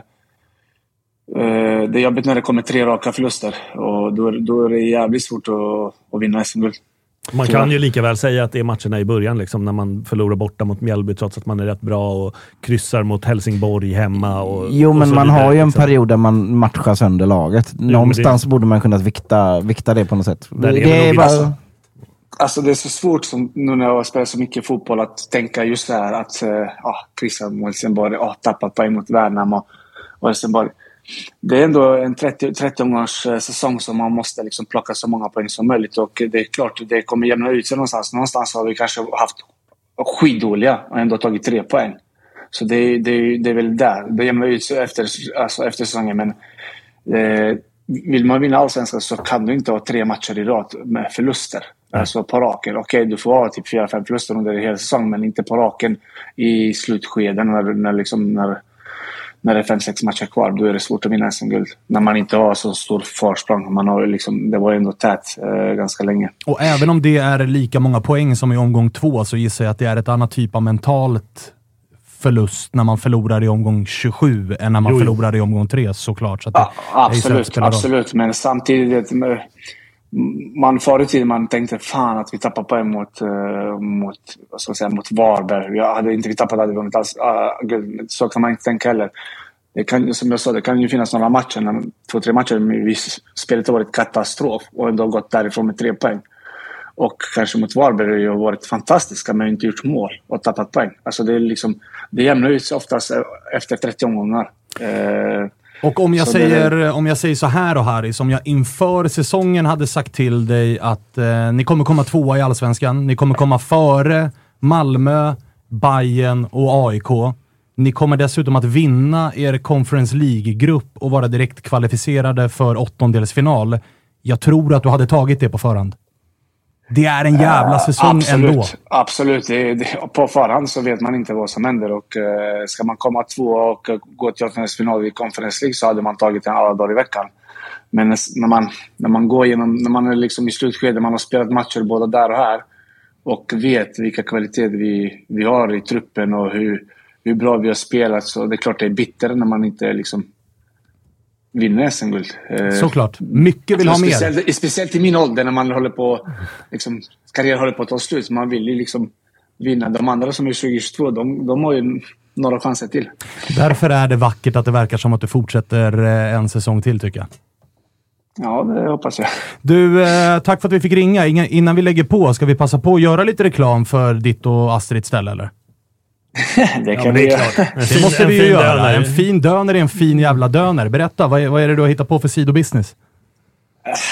eh, det är jobbigt när det kommer tre raka förluster. Och då, då är det jävligt svårt att, att vinna SM-guld. Man kan ju lika väl säga att det är matcherna i början, liksom, när man förlorar borta mot Mjällby trots att man är rätt bra och kryssar mot Helsingborg hemma. Och, Jo, och men så man vidare, har ju en liksom. period där man matchar sönder laget. men Någonstans borde man kunna vikta, vikta det på något sätt. Där är det är bara... Alltså det är så svårt som, nu när jag har spelat så mycket fotboll att tänka just det här att ah, kryssa mot Helsingborg, ah, tappat poäng mot Värnamo och, och Helsingborg. Det är ändå en 30, 30 omgångs eh, säsong som man måste liksom plocka så många poäng som möjligt. Och det är klart, det kommer jämna ut sig någonstans. Någonstans har vi kanske haft skitdåliga och ändå tagit tre poäng. Så det, det, det är väl där. Det jämnar ut sig efter, alltså efter säsongen. Men eh, vill man vinna allsvenskan så kan du inte ha tre matcher i rad med förluster. Alltså på raken. Okej, du får ha typ fyra, fem förluster under hela säsongen men inte på raken i slutskeden när, när, liksom, när, när det är fem, sex matcher kvar. Då är det svårt att vinna SM-guld. När man inte har så stor försprång. Man har liksom, det var ju ändå tät eh, ganska länge. Och även om det är lika många poäng som i omgång två så gissar jag att det är ett annat typ av mentalt förlust när man förlorar i omgång 27 än när man Jo, förlorar i omgång 3 såklart. Så att det, Ja, absolut, absolut. Men samtidigt, man förr i tiden man tänkte fan att vi tappar poäng mot, eh, mot, vad ska jag säga, mot Varberg. Jag hade inte vi tappat hade vi vunnit alls. Uh, guld. så kan man inte tänka heller. Det kan, som jag sa, det kan ju finnas några matcher, två, tre matcher, vi, spelet har varit katastrof och ändå gått därifrån med tre poäng. Och kanske mot Varberg har ju varit fantastiska men inte gjort mål och tappat poäng. Alltså det är liksom, det jämnar ut sig oftast efter 30 omgångar. Eh, Och om jag, Så det- säger, om jag säger så här då Harry, som jag inför säsongen hade sagt till dig att eh, ni kommer komma tvåa i Allsvenskan. Ni kommer komma före Malmö, Bayern och AIK. Ni kommer dessutom att vinna er Conference League-grupp och vara direkt kvalificerade för åttondelsfinal. Jag tror att du hade tagit det på förhand. Det är en jävla säsong absolut, ändå. Absolut. Det, det, på förhand så vet man inte vad som händer. Och, eh, ska man komma två och gå till åttondelsfinal i Conference League så hade man tagit den alla dagar i veckan. Men när man, när man går igenom, när man är liksom i slutskedet, man har spelat matcher både där och här och vet vilka kvaliteter vi, vi har i truppen och hur, hur bra vi har spelat. Så det är klart det är bitter när man inte liksom vinner SM-guld. Eh, Såklart. Mycket vill ha mer. speciellt, Speciellt i min ålder när man håller på, liksom, karriären håller på att ta slut. Man vill ju liksom vinna. De andra som är 2022, de, de har ju några chanser till. Därför är det vackert att det verkar som att du fortsätter eh, en säsong till, tycker jag. Ja, det hoppas jag. Du, eh, tack för att vi fick ringa. Inga, innan vi lägger på, ska vi passa på att göra lite reklam för ditt och Astrids ställe, eller? Det kan vi göra. Det måste vi ju göra. En fin döner är en fin jävla döner. Berätta, vad är, vad är det du har hittat på för sidobusiness?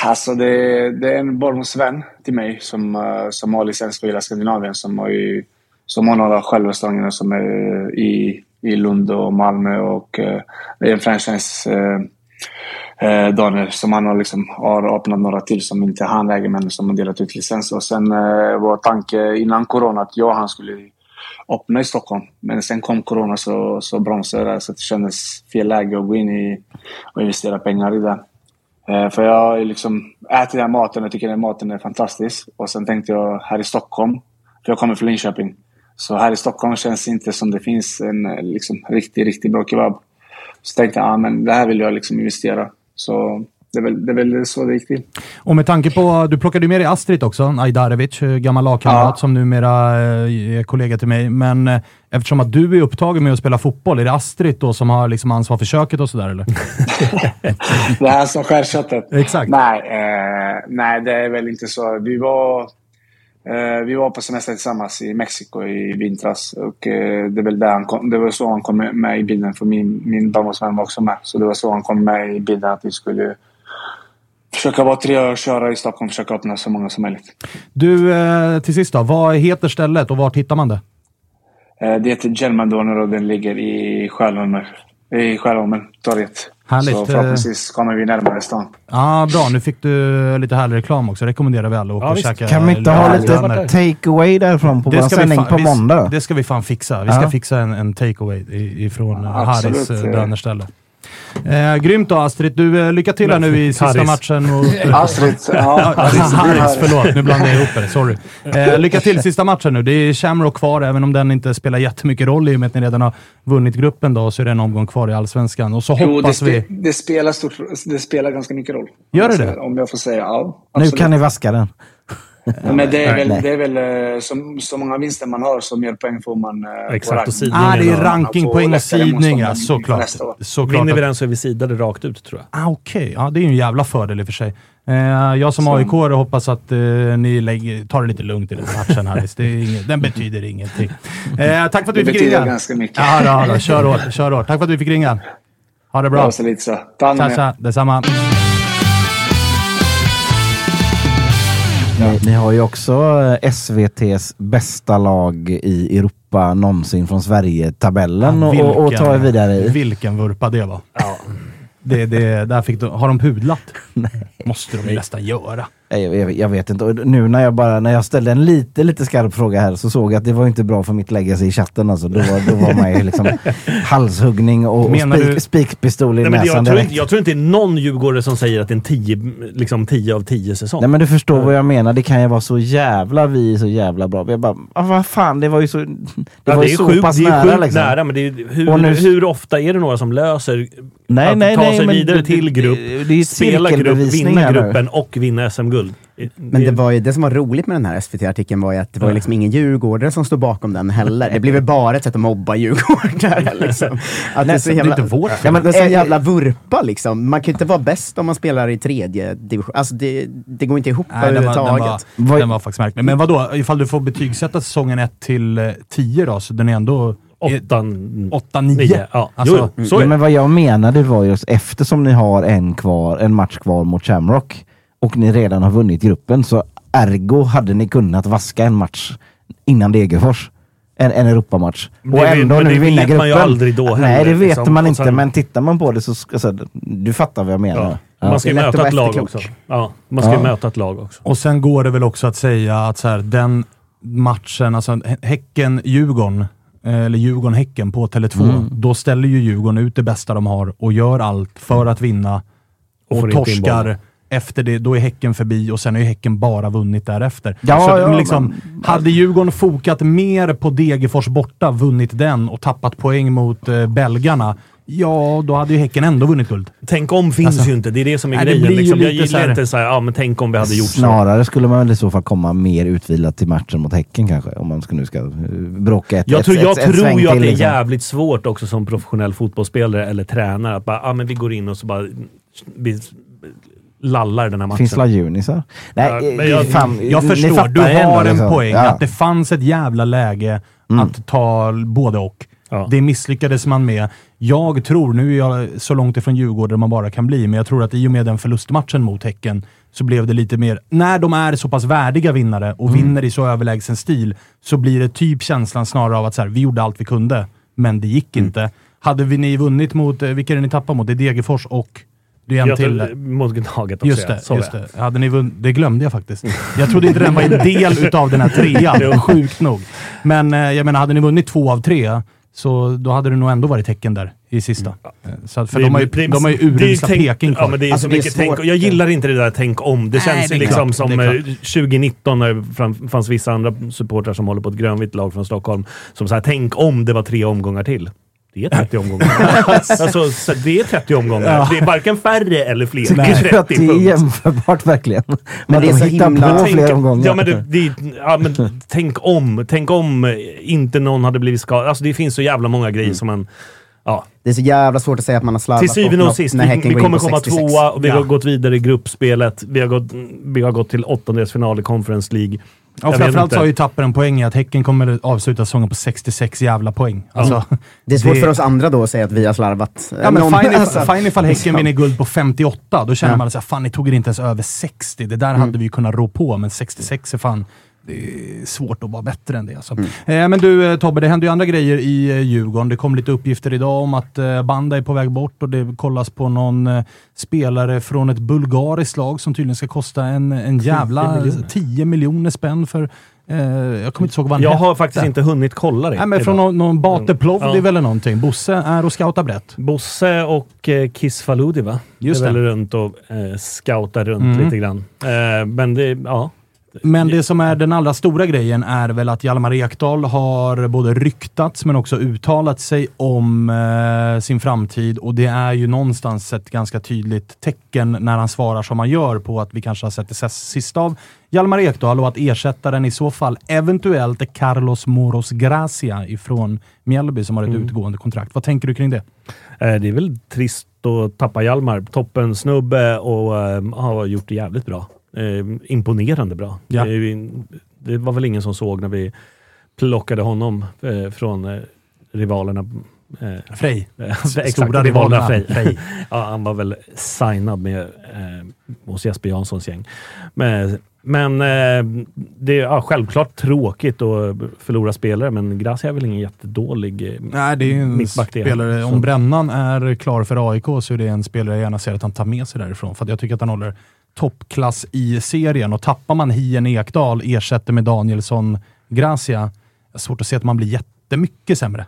Alltså det, det är en Bournemouth-vän till mig som, eh, som har licens för hela Skandinavien. Som har, ju, som har några självrestauranger som är i, i Lund och Malmö. Och, eh, det är en franchise eh, eh, Daniel som han har, liksom, har öppnat några till som inte han äger men som har delat ut licens. Och sen eh, var tanke innan corona att jag och han skulle öppna i Stockholm. Men sen kom corona så, så bromsade det så det kändes fel läge att gå in i och investera pengar i det. Eh, för jag har ju liksom ätit den här maten och tycker den här maten är fantastisk. Och sen tänkte jag här i Stockholm, för jag kommer från Linköping. Så här i Stockholm känns det inte som det finns en eh, liksom, riktigt, riktigt bra kebab. Så tänkte jag, ah, men det här vill jag liksom investera. Så det är väl, det är väl så det gick till. Och med tanke på, du plockade ju med dig Astrid också, Ajdarevic, eh, gammal lagkamrat som numera eh, är kollega till mig. Men eh, eftersom att du är upptagen med att spela fotboll, är det Astrid då som har liksom ansvar för köket och sådär eller? (laughs) Det här som skär köttet. Exakt. Nej, eh, nej, det är väl inte så. Vi var, eh, vi var på semester tillsammans i Mexiko i vintras. Och, eh, det, är väl där han kom, det var så han kom med, med i bilden. För min, min barndomsvän var också med. Så det var så han kom med i bilden att vi skulle försöka vara tre och köra i Stockholm. Försöka öppna så många som möjligt. Du, eh, till sist då. Vad heter stället och vart hittar man det? Eh, det heter German Donor och den ligger i Skärholmen. I Skärholmen, torget. Härligt, Så eh. förhoppningsvis kommer vi närmare stan. Ja, bra. Nu fick du lite härlig reklam också. Rekommenderar vi alla att åka Ja, och käka Kan vi inte ha lite döner. take away därifrån på vår ska vi sändning på vi- måndag? Det ska vi fan fixa. Vi ska Ja. fixa en, en takeaway ifrån ja. Harrys dönerställe. Eh, grymt då Astrid. Du, eh, lycka till här nu i sista Harrys. matchen. Och, (laughs) Astrid, ja. Harrys, förlåt. Nu blandade jag ihop det. Sorry. Eh, lycka till i (laughs) sista matchen nu. Det är Shamrock kvar, även om den inte spelar jättemycket roll i och med att ni redan har vunnit gruppen då, så är det en omgång kvar i Allsvenskan. Och så Jo, det, hoppas vi... spe, det, spelar stort, det spelar ganska mycket roll. Gör det det? Om jag får säga. Ja, Nu kan ni vaska den. Men det är väl, Nej. det är väl eh, så, så många vinster man har, så mer poäng får man. eh, Exakt, på och sidningar. Ah, det är då. rankingpoäng och sidningar, motstånd såklart. såklart. Vinner vi den så är vi sidade rakt ut, tror jag. Ah, Okej, ja, det är ju en jävla fördel i och för sig. Eh, jag som aik hoppas att eh, ni lägger, tar det lite lugnt i den här matchen. Harris. Det är inget, den betyder ingenting. Eh, tack för att Det fick betyder ringa. ganska mycket. Ja, då, då, kör hårt, kör hårt. Tack för att vi fick ringa. Ha det bra. Ja, så lite så. Ta hand om er. Detsamma. Ni, ni har ju också eh, SVTs bästa lag i Europa någonsin från Sverige-tabellen och, och, och ta er vidare i. Vilken vurpa det var. Det, det, där fick du, har de pudlat? (laughs) Måste de nästan göra. Jag, jag, jag vet inte. Och nu när jag bara när jag ställde en lite, lite skarp fråga här så såg jag att det var inte bra för mitt legacy i chatten. Alltså. Då, då var man ju liksom (laughs) halshuggning och, och spik, du- spikpistol i Nej, men näsan jag, tror direkt. inte, jag tror inte det är någon djurgårdare som säger att det är en 10 liksom 10 av 10 säsong. Nej men du förstår vad jag menar. Det kan ju vara så jävla vi är så jävla bra. Jag bara, ah, vad fan, det var ju så, det Ja, var det ju så sjukt, pass det är nära sjukt liksom. nära, men är, hur, nu- hur ofta är det några som löser Nej, att nej, ta nej, sig vidare till grupp, det- det är spela grupp, vinna gruppen och vinna SM-guld? Guld. Men det var ju det som var roligt med den här SVT-artikeln var ju att det var liksom ingen djurgårdare som stod bakom den heller. Det blev ju bara ett sätt att mobba djurgårdare. (laughs) Liksom. Att det är så det är jävla, inte vårt ja, men det är så Eh, jävla vurpa liksom. Man kan ju inte vara bäst om man spelar i tredje division. Alltså det, det går inte ihop Nej, den, var, den, överhuvudtaget. var, den var faktiskt märklig. Men vadå, ifall du får betygsätta säsongen 1 till eh, 10 då, så den är ändå 8-9? nio, ja. Alltså, ja, men vad jag menade var just eftersom ni har en, kvar, en match kvar mot Shamrock och ni redan har vunnit gruppen så ergo hade ni kunnat vaska en match innan Degerfors. En, en Europamatch. Det Och vet- ändå men nu det vinna vet gruppen. man ju aldrig då Nej, heller, det vet liksom. man inte. sen- Men tittar man på det så, alltså, du fattar vad jag menar. Ja. Ja. Man ska ju Det möta ett lag också. Ja, man ska Ja. möta ett lag också. Och sen går det väl också att säga att så här, den matchen, alltså Hä- Häcken-Djurgården, eh, eller Djurgården-Häcken på Tele2, Mm. då ställer ju Djurgården ut det bästa de har och gör allt för att vinna. Och Och, torskar. Efter det, då är Häcken förbi och sen har ju Häcken bara vunnit därefter. Ja, så ja, liksom, men- hade Djurgården fokat mer på Degerfors borta, vunnit den och tappat poäng mot eh, belgarna, ja, då hade ju Häcken ändå vunnit guld. Tänk om finns Alltså, ju inte. Det är det som är nej, det grejen. Liksom. Jag gillar så här- inte såhär, ja men tänk om vi hade gjort så. Snarare skulle man väl i så fall komma mer utvilat till matchen mot Häcken kanske. Om man ska, nu ska eh, bråka ett, Jag ett, tror, jag ett, ett tror ju att det är liksom. jävligt svårt också som professionell fotbollsspelare eller tränare att bara, ah, men vi går in och så bara vi lallar den här matchen. Finns la junisar? Nej, Ja, eh, jag- fan, Jag ni förstår, du ändå, har en liksom. poäng. Ja. Att det fanns ett jävla läge Mm. att ta både och. Ja. Det misslyckades man med. Jag tror, nu är jag så långt ifrån Djurgården man bara kan bli, men jag tror att i och med den förlustmatchen mot Häcken så blev det lite mer, när de är så pass värdiga vinnare och Mm. vinner i så överlägsen stil, så blir det typ känslan snarare av att så här, vi gjorde allt vi kunde, men det gick Mm. inte. Hade vi ni vunnit mot, eh, vilka är det ni tappar mot? Det är Degerfors och det är en Jag till. tror- Mot Gnaget också. Just ja. det, Så just det. Hade ni vunnit, det glömde jag faktiskt. Jag trodde inte den var en del (laughs) utav den här trean, sjukt nog. Men eh, jag menar, hade ni vunnit två av tre, så då hade det nog ändå varit tecken där i sista. Eh, Så för Mm. Det- de har ju, det- de har ju urusla Peking kvar. Ja, men det är Alltså, så mycket tänk. Jag gillar inte det där tänk om. Det Nej, känns det liksom klart, som det är eh, 2019 när det fanns vissa andra supportrar som håller på ett grönvitt lag från Stockholm. Som sa tänk om det var tre omgångar till. Det är 30 omgångar. (laughs) alltså, så det är 30 omgångar. Ja. Det är varken färre eller fler. Det är Tycker du 30 att det är punkt. jämförbart verkligen? Men Men det är så himla- på Tänk- flera omgångar. Ja, men det, det, ja, men tänk om. Tänk om inte någon hade blivit skadad. Alltså, det finns så jävla många grejer Mm. som man... Ja. Det är så jävla svårt att säga att man har slarvat Till syvende och sist, vi, vi kommer komma 66. tvåa och vi Ja. har gått vidare i gruppspelet. Vi har gått, vi har gått till åttondelsfinal i Conference League. Ja, framförallt har ju Tapper en poäng i att Häcken kommer avsluta säsongen på 66 jävla poäng. Alltså, Det är svårt för oss andra då att säga att vi har slarvat. Ja, men fine, alltså- if, (laughs) fine ifall Häcken vinner guld på 58, då känner Ja. man att fan, ni tog er inte ens över 60. Det där hade vi ju kunnat rå på, men 66 är fan... Det är svårt att vara bättre än det. Alltså. Eh, men du eh, Tobbe, det händer ju andra grejer i eh, Djurgården. Det kom lite uppgifter idag om att eh, Banda är på väg bort och det kollas på någon eh, spelare från ett bulgariskt lag som tydligen ska kosta en, en jävla 10 miljoner. miljoner, miljoner spänn för... Eh, jag kommer inte ihåg vad han Jag hette. har faktiskt inte hunnit kolla det. Nej, men från någon, någon Bate Plovdiv Ja. eller någonting. Bosse är och scoutar brett. Bosse och eh, Kiss Faludi va? Just är väl det. runt och eh, scoutar runt Mm. lite grann. Eh, men det, ja. Men det som är den allra stora grejen är väl att Hjalmar Ekdal har både ryktats men också uttalat sig om eh, sin framtid och det är ju någonstans ett ganska tydligt tecken när han svarar som han gör på att vi kanske har sett det sista av Hjalmar Ekdal och att ersättaren i så fall eventuellt är Carlos Moros Gracia ifrån Mjällby som har ett Mm. utgående kontrakt. Vad tänker du kring det? Eh, det är väl trist att tappa Hjalmar. Toppen snubbe och eh, har gjort det jävligt bra. Eh, imponerande bra. Ja. Det, det var väl ingen som såg när vi plockade honom eh, från eh, rivalerna. Eh, Frej. eh, Stora Exakt, rivalerna. Frej. Frej. ja, han var väl signad med, eh, hos Jesper Janssons gäng. Men, men eh, det är ja, självklart tråkigt att förlora spelare, men Gracia är väl ingen jättedålig eh, Nej, det är ju en spelare. Så- Om Brännan är klar för AIK så är det en spelare jag gärna ser att han tar med sig därifrån. För jag tycker att han håller toppklass i serien. Och tappar man Hien Ekdal, ersätter med Danielsson Gracia, svårt att se att man blir jättemycket sämre.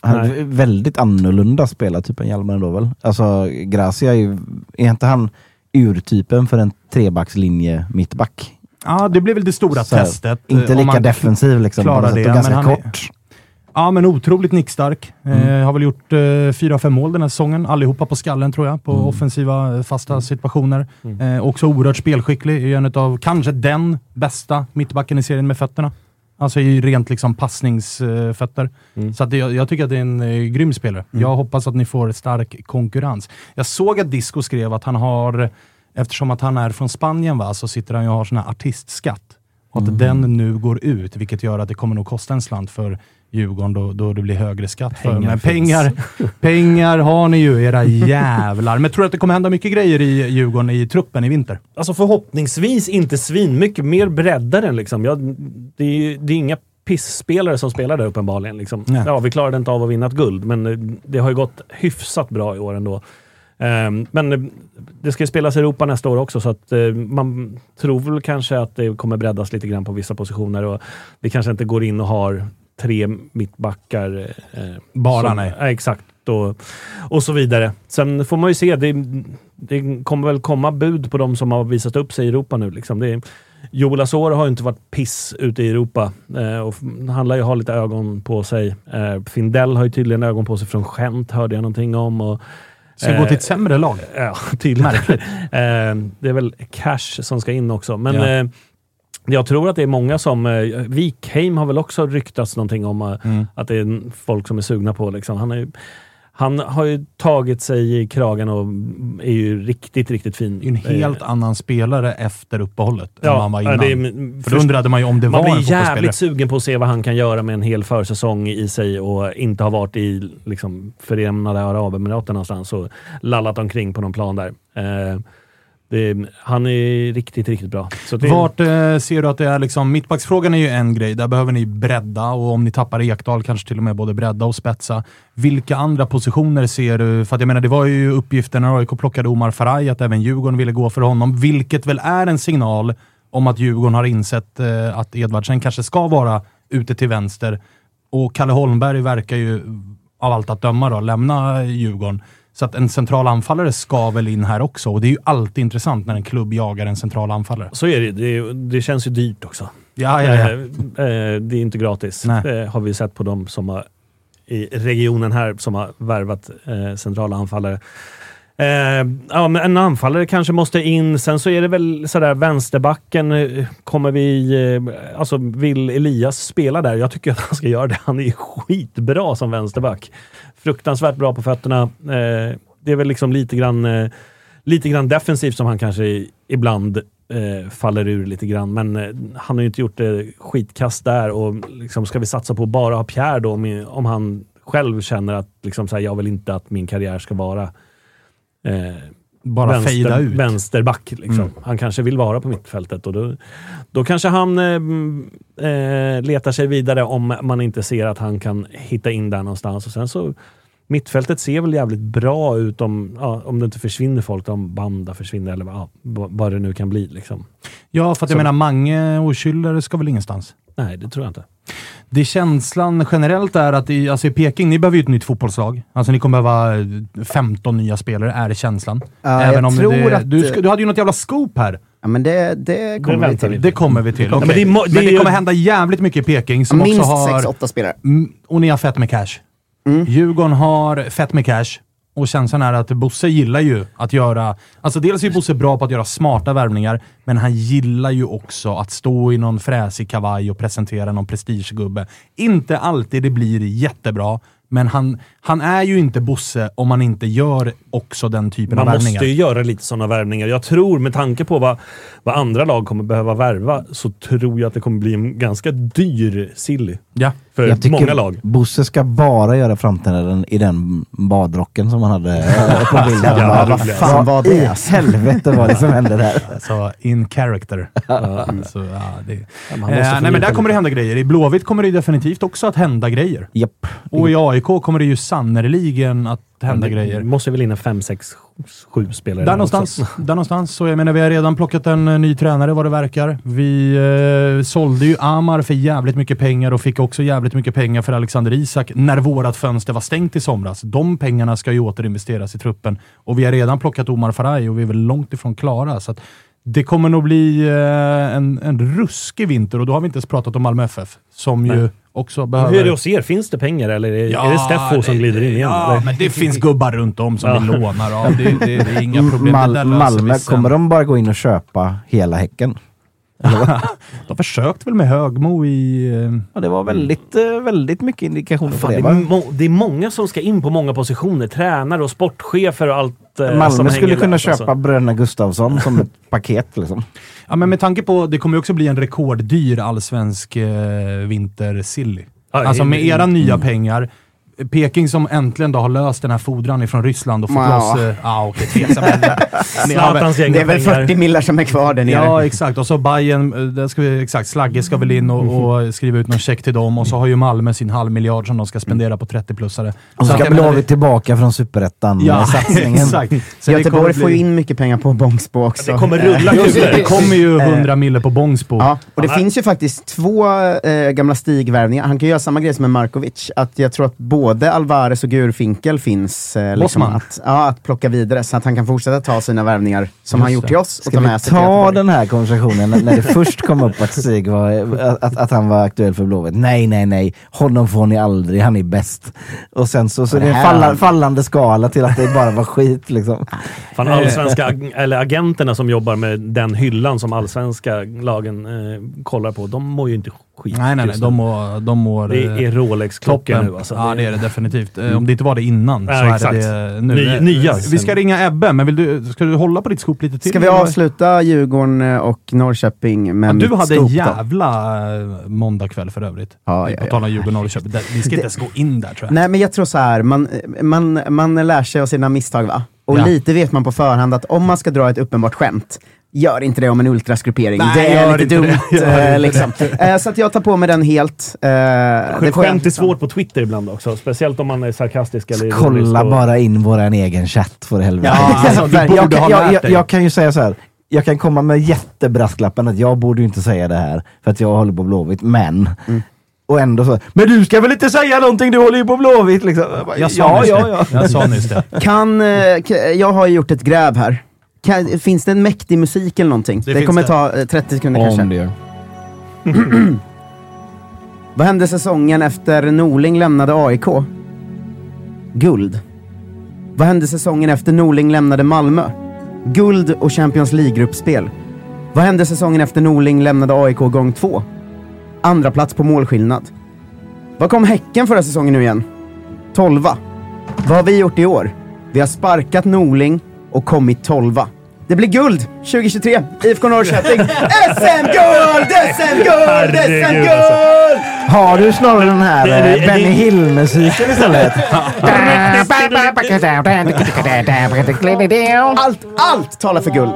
Han är väldigt annorlunda spelartyp än Hjalmar ändå väl? Alltså Gracia är ju, är inte han urtypen för en trebackslinje mittback? Ja, det blir väl det stora Så testet. Inte lika defensiv liksom, klarar det, ganska men han är- kort. Ja, men otroligt nickstark. Mm. Eh, har väl gjort eh, fyra, fem mål den här säsongen. Allihopa på skallen tror jag, på Mm. offensiva eh, fasta situationer. Eh, också oerhört spelskicklig. Är en av kanske den bästa mittbacken i serien med fötterna. Alltså i rent liksom passningsfötter. Så att det, jag, jag tycker att det är en eh, grym spelare. Jag hoppas att ni får stark konkurrens. Jag såg att Disco skrev att han har, eftersom att han är från Spanien, va, så sitter han ju och har sån här artistskatt. Och att den nu går ut, vilket gör att det kommer nog kosta en slant för Djurgården då, då det blir högre skatt. för. Pengar Men finns. pengar, (laughs) pengar har ni ju, era jävlar. Men tror du att det kommer hända mycket grejer i Djurgården i truppen i vinter? Alltså förhoppningsvis inte svin mycket mer breddare än liksom. Jag, det, är, det är inga pissspelare som spelar där uppenbarligen. Liksom. Nej. Ja, vi klarade inte av att vinna ett guld, men eh, det har ju gått hyfsat bra i år ändå. Ehm, men eh, det ska ju spelas i Europa nästa år också, så att eh, man tror väl kanske att det kommer breddas lite grann på vissa positioner och vi kanske inte går in och har tre mittbackar. eh, Bara, som, nej. Ja, exakt. Och, och så vidare. Sen får man ju se. Det, det kommer väl komma bud på de som har visat upp sig i Europa nu. Liksom. Det är, Joel Asor har ju inte varit piss ute i Europa eh, och han lär ju ha lite ögon på sig. Eh, Findell har ju tydligen ögon på sig från Gent, hörde jag någonting om. Och, Ska gå till ett sämre lag? (laughs) Ja, tydligen. Eh, det är väl cash som ska in också. Men Ja. Eh, jag tror att det är många som... Eh, Wikheim har väl också ryktats någonting om eh, Mm. att det är folk som är sugna på. Liksom. Han, är, han har ju tagit sig i kragen och är ju riktigt, riktigt fin. En helt annan spelare efter uppehållet än Ja, man var ja, innan. är- För då undrade man ju om det man var en blir fotbollsspelare. jävligt sugen på att se vad han kan göra med en hel försäsong i sig och inte ha varit i liksom, Förenade Arabemiraten någonstans och lallat omkring på någon plan där. Eh, det, han är riktigt, riktigt bra. Så det, Vart eh, ser du att det är liksom, mittbacksfrågan är ju en grej, där behöver ni bredda och om ni tappar Ekdal kanske till och med både bredda och spetsa. Vilka andra positioner ser du? För att jag menar, det var ju uppgiften när AIK plockade Omar Faraj att även Djurgården ville gå för honom, vilket väl är en signal om att Djurgården har insett eh, att Edvardsen kanske ska vara ute till vänster. Och Kalle Holmberg verkar ju av allt att döma då, lämna Djurgården. Så att en central anfallare ska väl in här också. Och det är ju alltid intressant när en klubb jagar en central anfallare. Så är det det, det känns ju dyrt också. Ja, ja, ja. Eh, eh, det är inte gratis. Nej. Det har vi sett på de som har i regionen här som har värvat eh, centrala anfallare. Eh, ja, men en anfallare kanske måste in. Sen så är det väl sådär vänsterbacken. eh, Kommer vi... Eh, alltså vill Elias spela där? Jag tycker att han ska göra det. Han är skitbra som vänsterback. Fruktansvärt bra på fötterna. Eh, det är väl liksom lite grann, eh, lite grann defensivt som han kanske ibland eh, faller ur lite grann. Men eh, han har ju inte gjort det skitkast där och liksom, ska vi satsa på att bara ha Pierre då om, om han själv känner att liksom, så här, jag vill inte att min karriär ska vara eh, bara fejda ut. vänsterback. Liksom. Mm. Han kanske vill vara på mittfältet och då, då kanske han eh, eh, letar sig vidare om man inte ser att han kan hitta in där någonstans. Och sen så Mittfältet ser väl jävligt bra ut om, ja, om det inte försvinner folk, om Banda försvinner eller ja, vad det nu kan bli. Liksom. Ja, för att jag Så- menar Mange och Schüller ska väl ingenstans? Nej, det tror jag inte. Det känslan generellt är att i, alltså i Peking, ni behöver ju ett nytt fotbollslag. Alltså ni kommer behöva eh, 15 nya spelare, är känslan. Ja, jag tror det, att- du, du hade ju något jävla scoop här. Ja, men det, det kommer vi till. Det kommer vi till. Okej. men det mo- det men det ju- kommer hända jävligt mycket i Peking som Minst också har... 6-8 spelare. Mm, och ni har fett med cash. Djurgården har fett med cash. Och känslan är att Bosse gillar ju att göra... Alltså dels är Bosse bra på att göra smarta värvningar, men han gillar ju också att stå i någon fräsig kavaj och presentera någon prestigegubbe. Inte alltid det blir jättebra, men han, han är ju inte Bosse om man inte gör också den typen Man av värvningar. måste ju göra lite sådana värvningar. Jag tror, med tanke på vad, vad andra lag kommer behöva värva, så tror jag att det kommer bli en ganska dyr silly. Ja. För Jag tycker många lag. Bosse ska bara göra framträdanden i den badrocken som han hade (laughs) på bilden. Ja, vad fan var det, i helvete vad det som hände där? (laughs) Alltså, in character. alltså, ja, det. måste Eh, nej, men där kommer det hända grejer. I Blåvitt kommer det definitivt också att hända grejer. Japp. Och i AIK kommer det ju sannerligen att hända Det grejer. måste väl in en fem, sex, sju spelare. Där också. någonstans. Där någonstans. Så jag menar, vi har redan plockat en eh, ny tränare vad det verkar. Vi eh, sålde ju Amar för jävligt mycket pengar och fick också jävligt mycket pengar för Alexander Isak när vårat fönster var stängt i somras. De pengarna ska ju återinvesteras i truppen. Och vi har redan plockat Omar Faraj och vi är väl långt ifrån klara. Så att det kommer nog bli eh, en, en ruskig vinter och då har vi inte ens pratat om Malmö FF. Som ju Nej. Också behöver... Hur är det hos er? Finns det pengar eller är, är det Steffo som glider in igen? Ja, eller? men det finns gubbar runt om som Ja. vi lånar av. Det, det, det är inga (laughs) problem. Mal- Malmö, kommer de bara gå in och köpa hela Häcken? (laughs) de försökte väl med Högmo i... eh, Ja, det var väldigt, eh, väldigt mycket indikationer på det. det, va? är må, det är många som ska in på många positioner. Tränare och sportchefer och allt eh, som Malmö skulle kunna där, köpa alltså. bröderna Gustavsson som ett (laughs) paket. Liksom. Ja, men med tanke på... Det kommer också bli en rekorddyr allsvensk eh, vintersilly. Alltså med era nya Mm. pengar. Peking som äntligen då har löst den här fodran ifrån Ryssland och fått Ja. loss... eh, Ja, okej, tveksam. väl- Zlatans gäng Det är väl pengar. 40 millar som är kvar där nere. Ja, exakt. Och så Bayern, eh, där ska vi, exakt, Slagge ska väl in och, och skriva ut någon check till dem. Och så har ju Malmö sin halv miljard som de ska spendera på 30-plussare. Och så att ska Blåvitt tillbaka från superettan Ja, satsningen. (laughs) exakt. Så det Göteborg kommer får ju bli- in mycket pengar på Bångsbo också. Det kommer rulla Just det, kulor. kommer ju 100 mille på Bångsbo. Ja, och det finns ju faktiskt två eh, gamla Stig-värvningar. Han kan göra samma grej som med Markovic. Att jag tror att både Alvarez och Gurfinkel finns eh, liksom att, ja, att plocka vidare, så att han kan fortsätta ta sina värvningar som Just han gjort det. till oss och Ska ta vi med sig till ta den här konversationen när- när det först kom upp att Stig var, att, att han var aktuell för Blåvitt? Nej, nej, nej. Honom får ni aldrig. Han är bäst. Och sen så, så det är det en falla, fallande skala till att det bara var skit liksom. Fan, allsvenska ag- eller agenterna som jobbar med den hyllan som allsvenska lagen eh, kollar på, de mår ju inte skit. Nej, nej, nej. De mår, de mår det eh, är Rolex-klockor toppen. nu. Alltså. ja, det är det definitivt. Eh, Om det inte var det innan Nej, så är exakt. det det nu. Ny- Eh, nya. Vi ska ringa Ebbe, men vill du, ska du hålla på ditt skop lite till? Ska vi avsluta Djurgården och Norrköping med Ja, du hade en då? jävla måndagkväll för övrigt. Ja, på ja, ja. tal om Djurgården och Norrköping. Vi ska inte ens gå in där tror jag. Nej, men jag tror så här, man, man, man lär sig av sina misstag va? Och Ja. lite vet man på förhand att om man ska dra ett uppenbart skämt, gör inte det om en ultrasgruppering. Nej, det är lite dumt. (laughs) det. Eh, liksom. Eh, så att jag tar på mig den helt. Eh, det får jag- Skämt är svårt på Twitter ibland också. Speciellt om man är sarkastisk eller Kolla och- bara in våran egen chatt för helvete. Ja, (laughs) alltså, du jag, borde kan, ha jag, jag, jag kan ju säga så här. Jag kan komma med jättebrasklappen att jag borde ju inte säga det här för att jag håller på Blåvitt, men Mm. och ändå så, men du ska väl inte säga någonting, du håller ju på Blåvitt liksom. Jag bara, Jag sa ja, nyss ja, det. ja. Jag sa nyss det. Kan, eh, jag har gjort ett gräv här. Kan, finns det en mäktig musik eller någonting? Det, finns kommer det. ta eh, 30 sekunder kanske. Om det gör. (clears throat) Vad hände säsongen efter Norling lämnade AIK? Guld. Vad hände säsongen efter Norling lämnade Malmö? Guld och Champions League-gruppspel. Vad hände säsongen efter Norling lämnade AIK gång två? Andra plats på målskillnad. Vad kom Häcken förra säsongen nu igen? Tolva. Vad har vi gjort i år? Vi har sparkat Norling och kommit tolva. Det blir guld 2023, IFK Norrköping. (laughs) SM-guld! SM-guld! SM-guld! Har du snarare den här Det är- eh, det- Benny Hill-musiken istället? (laughs) Allt, allt talar för guld.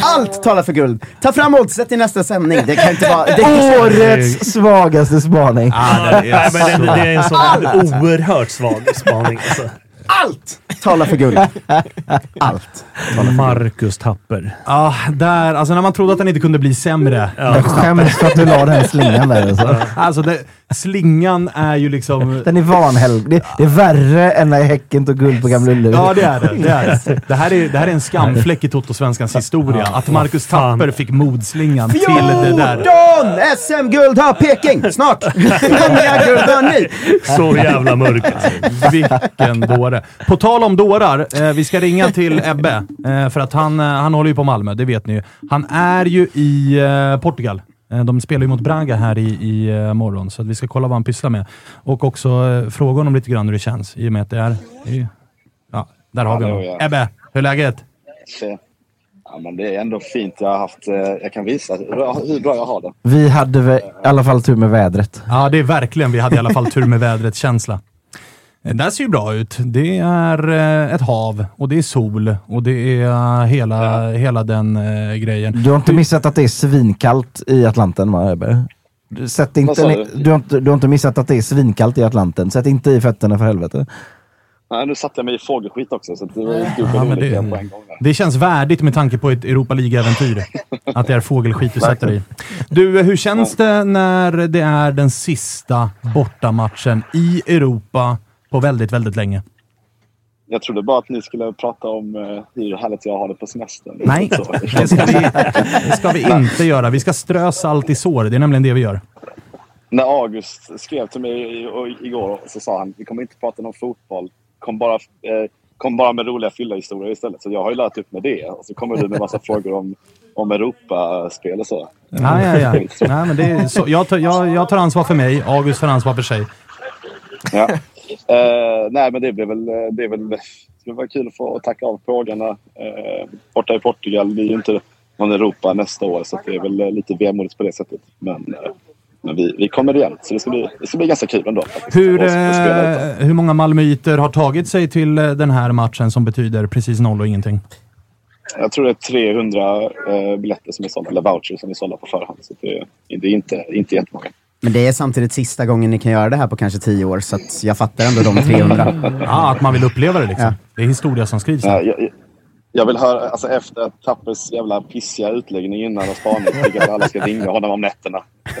Allt talar för guld. Ta fram oddset i nästa sändning. Det kan inte vara... Det, Årets svagaste spaning. Ah, det är (laughs) det är en sån oerhört svag spaning. Alltså. Allt talar för guld. (laughs) Allt. Marcus Tapper. Ja, där, alltså när man trodde att den inte kunde bli sämre. Jag skäms för att du la den slingan där. Alltså. Alltså, det, slingan är ju liksom... Den är vanhelg. Det, det är värre än när Häcken tog guld på Gamla Ullevi. Ja, det är det. Det, är det. Det, här är, det här är en skamfläck i Toto-svenskans historia. Att Marcus. Tapper fick modslingan till det där. 14 SM-guld har Peking snart. Hur många guld har ni? Så jävla mörk. Alltså. Vilken dåre. På tal om dårar, eh, vi ska ringa till Ebbe. Eh, för att han, eh, han håller ju på Malmö, det vet ni ju. Han är ju i eh, Portugal. Eh, de spelar ju mot Braga här i, i eh, morgon, så att vi ska kolla vad han pysslar med. Och också eh, fråga honom lite grann hur det känns, i och med att det är... är ja, där har vi honom. ja. Ebbe, hur är läget? Se. Ja, men det är ändå fint. Jag, har haft, eh, jag kan visa hur bra, jag har det. Vi hade i alla fall tur med vädret. Ja, det är verkligen. Vi hade i alla fall tur med vädret-känsla. Eh, Det här ser ju bra ut. Det är eh, ett hav och det är sol och det är eh, hela, hela den eh, grejen. Du har inte missat att det är svinkallt i Atlanten va Ebbe? Du- Sätt inte, du? du, har inte, du har inte missat att det är svinkallt i Atlanten. Sätt inte i fötterna för helvete. Nej, nu satte jag mig i fågelskit också, så det var Ja, men det- på en gång. där. Det känns värdigt med tanke på ett Europa League-äventyr. (laughs) Att det är fågelskit du sätter dig i. Du, hur känns det när det är den sista bortamatchen i Europa på väldigt, väldigt länge? Jag trodde bara att ni skulle prata om eh, hur härligt jag har det på semestern. Nej, (laughs) det ska vi, det ska vi inte göra. Vi ska strö salt i sår. Det är nämligen det vi gör. när August skrev till mig igår så sa han vi kommer inte prata om fotboll. Kom bara, eh, kom bara med roliga fylla-historier istället. Så jag har ju lärt upp med det. Och så kommer du med massa (laughs) frågor om, om Europaspel och så. Ja, ja, ja. (laughs) Nej, men det är så, jag, tar, jag, jag tar ansvar för mig, August tar ansvar för sig. Ja. Eh, nej, men det blir väl... Det, är väl, det skulle vara kul att få tacka av frågorna. Eh, borta i Portugal, vi är ju inte någon Europa nästa år så det är väl eh, lite vemodigt på det sättet. Men, eh, men vi, vi kommer igen, så det ska bli, det ska bli ganska kul ändå. faktiskt. Hur, eh, hur många malmöiter har tagit sig till eh, den här matchen som betyder precis noll och ingenting? Jag tror det är 300 eh, biljetter som är sålda, eller vouchers som är sålda på förhand. Så det, det är inte, inte jättemånga. Men det är samtidigt sista gången ni kan göra det här på kanske tio år, så att jag fattar ändå de 300. Ja, att man vill uppleva det liksom. Det är historia som skrivs. Ja, jag, jag vill höra, alltså efter Tappers jävla pissiga utläggning innan och spaning, tycker jag att alla ska ringa honom om nätterna. (laughs)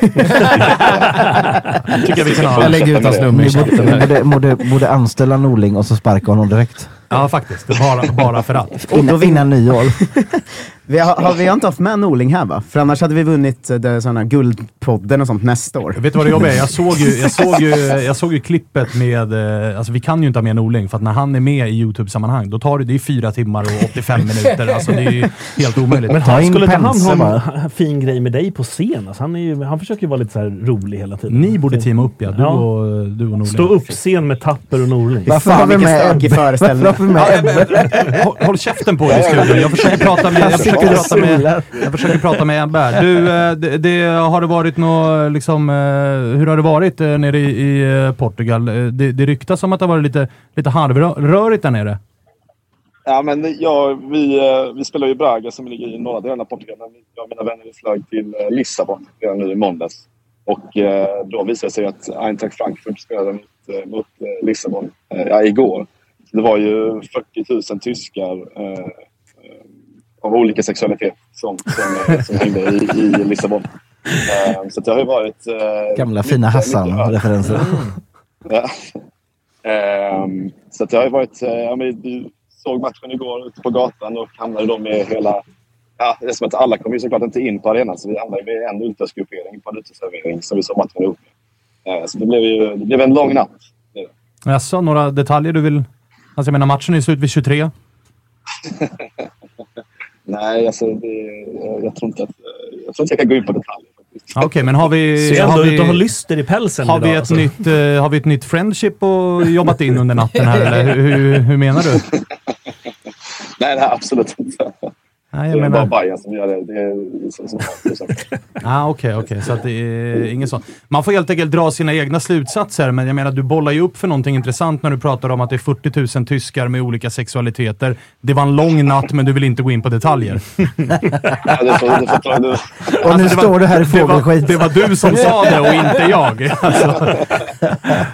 tycker jag vi kan ha. Jag lägger ut hans nummer i chatten ni borde, borde, borde anställa Norling och så sparka honom direkt. Ja, faktiskt. Bara, bara för att. Innan, innan nyår. (laughs) Vi har, har, vi har inte haft med Norling här va? För annars hade vi vunnit eh, det, såna Guldpodden och sånt nästa år. Vet du vad det jobbiga är? Jag såg ju, jag såg ju, (laughs) jag såg ju klippet med... eh, Alltså vi kan ju inte ha med Norling, för att när han är med i YouTube-sammanhang, då tar det, det är fyra timmar och 85 minuter. Alltså det är ju helt omöjligt. Men han, skulle inte han ha en fin grej med dig på scen? Alltså, han, är ju, han försöker ju vara lite så här rolig hela tiden. Ni borde teama upp ja, du Ja. och, du och Norling. Stå upp scen med Tapper och Norling. Varför har vi med stökig Ebbe? föreställning. Varför har vi med Ebbe? Håll, håll käften på dig i studion. Jag försöker prata med, jag försöker prata med, jag försöker prata med här. Du, eh, det, det, har det varit nå, liksom, eh, hur har det varit eh, nere i, i Portugal? Det, det ryktas om att det har varit lite, lite halvrörigt där nere. Ja, men ja, vi, vi spelar ju i Braga som ligger i norra delen av Portugal. Men Jag och mina vänner flög till Lissabon redan nu i måndags. Och eh, då visade det sig att Eintracht Frankfurt spelade mot, mot Lissabon eh, ja, igår. Det var ju 40 000 tyskar eh, av olika sexualitet som, som, eh, som hängde i, i Lissabon. Eh, så det har ju varit... Eh, Gamla fina mycket- öl. Hassan-referenser. Ja. Ehm, så det har ju varit... eh, Ja, men du såg matchen igår ute på gatan och hamnade då med hela... Ja, det är som att alla kom ju såklart inte in på arenan så vi hamnade med en uteservering på en uteservering som vi såg matchen ihop med. Eh, Så det blev ju det blev en lång natt. Jaså, några detaljer du vill... Alltså jag menar, matchen är slut vid 23. (laughs) Nej, alltså det, jag, jag tror inte att jag tror inte jag kan gå in på detaljer. Ja, Okej, men har vi... Ser ändå vi, ut att ha lyster i pälsen har vi, idag. ett alltså. nytt, eh, har vi ett nytt friendship och jobbat in under natten här, eller hur, hur, hur menar du? (laughs) Nej, nej, absolut inte. Nej, det jag är menar... bara Bajen som gör det. det är, så, så, så. (laughs) Ah, Okej, okej. Så att det är inget sånt. Man får helt enkelt dra sina egna slutsatser, men jag menar, du bollar ju upp för någonting intressant när du pratar om att det är 40 000 tyskar med olika sexualiteter. Det var en lång natt, men du vill inte gå in på detaljer. (laughs) Ja, det får, det får, det, (laughs) Och nu Alltså, det står du här i det var, fågelskit. det var du som sa det och inte jag. Alltså.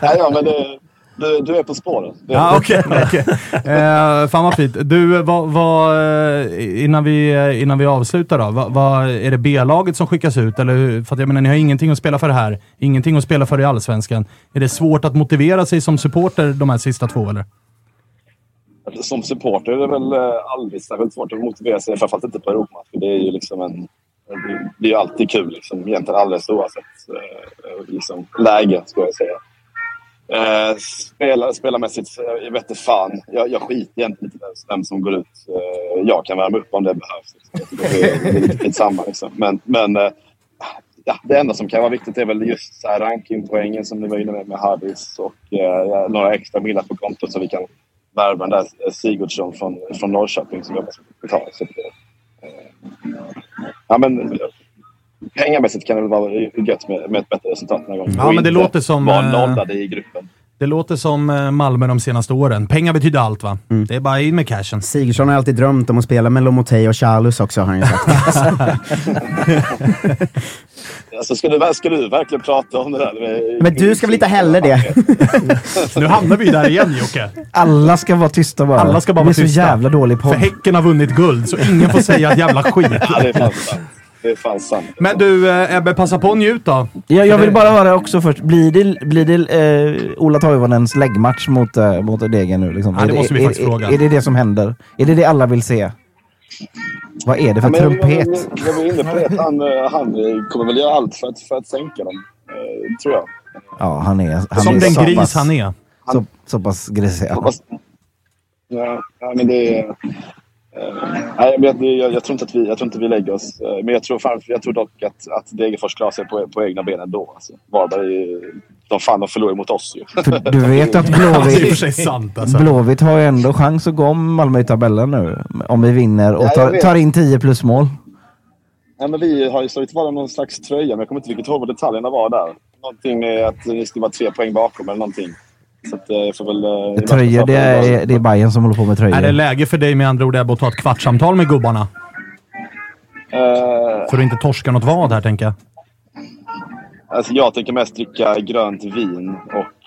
ja, ja, men det, du, du är på spåret. Ja, okej. okej. (laughs) Eh, fan vad fint. Du, vad, vad, eh, innan, vi, eh, innan vi avslutar då. Vad, vad, är det B-laget som skickas ut? Eller, för att jag menar, ni har ingenting att spela för här. Ingenting att spela för i Allsvenskan. Är det svårt att motivera sig som supporter de här sista två, eller? Som supporter är det väl eh, aldrig särskilt svårt att motivera sig, framförallt inte på Europamatch. för Det är ju liksom en... det- är ju alltid kul, liksom, egentligen alldeles oavsett liksom, läge, skulle jag säga. Eh, spela, spelarmässigt, eh, jag vet inte fan. Jag, jag skiter egentligen i vem som går ut. Eh, jag kan värma upp om det behövs. Liksom. Det, är, lite (laughs) skitsamma. Liksom. Men, men eh, ja, det enda som kan vara viktigt är väl just så här rankingpoängen som ni var inne med med Harris och eh, några extra millar på kontot så vi kan värva den där eh, Sigurdsson från, från Norrköping som jobbar som betala. Så, eh, ja, men, pengamässigt kan det väl vara gött med, med ett bättre resultat den här gången. Ja, men det låter som, vara eh, nollade i gruppen. Det låter som eh, Malmö de senaste åren. Pengar betyder allt, va? Det är bara in med cashen. Sigurdsson har alltid drömt om att spela med Lomotey och Charlus också, har han ju sagt. (laughs) Alltså, ska, du, ska du verkligen prata om det där? med- Men du ska väl inte heller det? Nu hamnar vi där igen, Jocke. Alla ska vara tysta bara. Alla ska bara Vi vara är så tysta. jävla dålig podd. För Häcken har vunnit guld, så ingen får säga ett jävla skit. Ja, det är fan sant. Det är fan sant. Men du, eh, Ebbe, passa på och njut då. Ja, jag vill bara höra också först, blir det, blir det eh, Ola Toivonens läggmatch mot, eh, mot Degen nu? Liksom? Ja, det Är måste vi är, faktiskt är, fråga. Är det det som händer? Är det det alla vill se? Vad är det för Ja, trumpet? Jag, var inne på det. Han, eh, han kommer väl göra allt för att, för att sänka dem. Eh, tror jag. Ja, han är... Han Som är den så gris pass, han är. Så, så pass grisig. Ja, men det är... nej, men jag, jag, jag, tror inte att vi, jag tror inte vi lägger oss. Eh, men jag tror, fan, jag tror dock att, att Degerfors klarar sig på, på egna ben ändå. Alltså. Varberg, de fan de förlorar mot oss ju. För du (laughs) vet att Blåvitt, sant alltså. Blåvitt har ju ändå chans att gå om Malmö i tabellen nu. Om vi vinner och tar, tar in 10 plus mål. Ja, men vi har ju slagit om någon slags tröja, men jag kommer inte riktigt ihåg vad detaljerna var där. Någonting med att ni ska vara tre poäng bakom eller någonting. Så att, eh, jag får väl... eh, Tröjor, det är, det är Bayern som håller på med Är det tröjor. läge för dig med andra ord att ta ett kvartssamtal med gubbarna? Eh, För att inte torska något vad här, tänker jag. Alltså jag tänker mest dricka grönt vin och,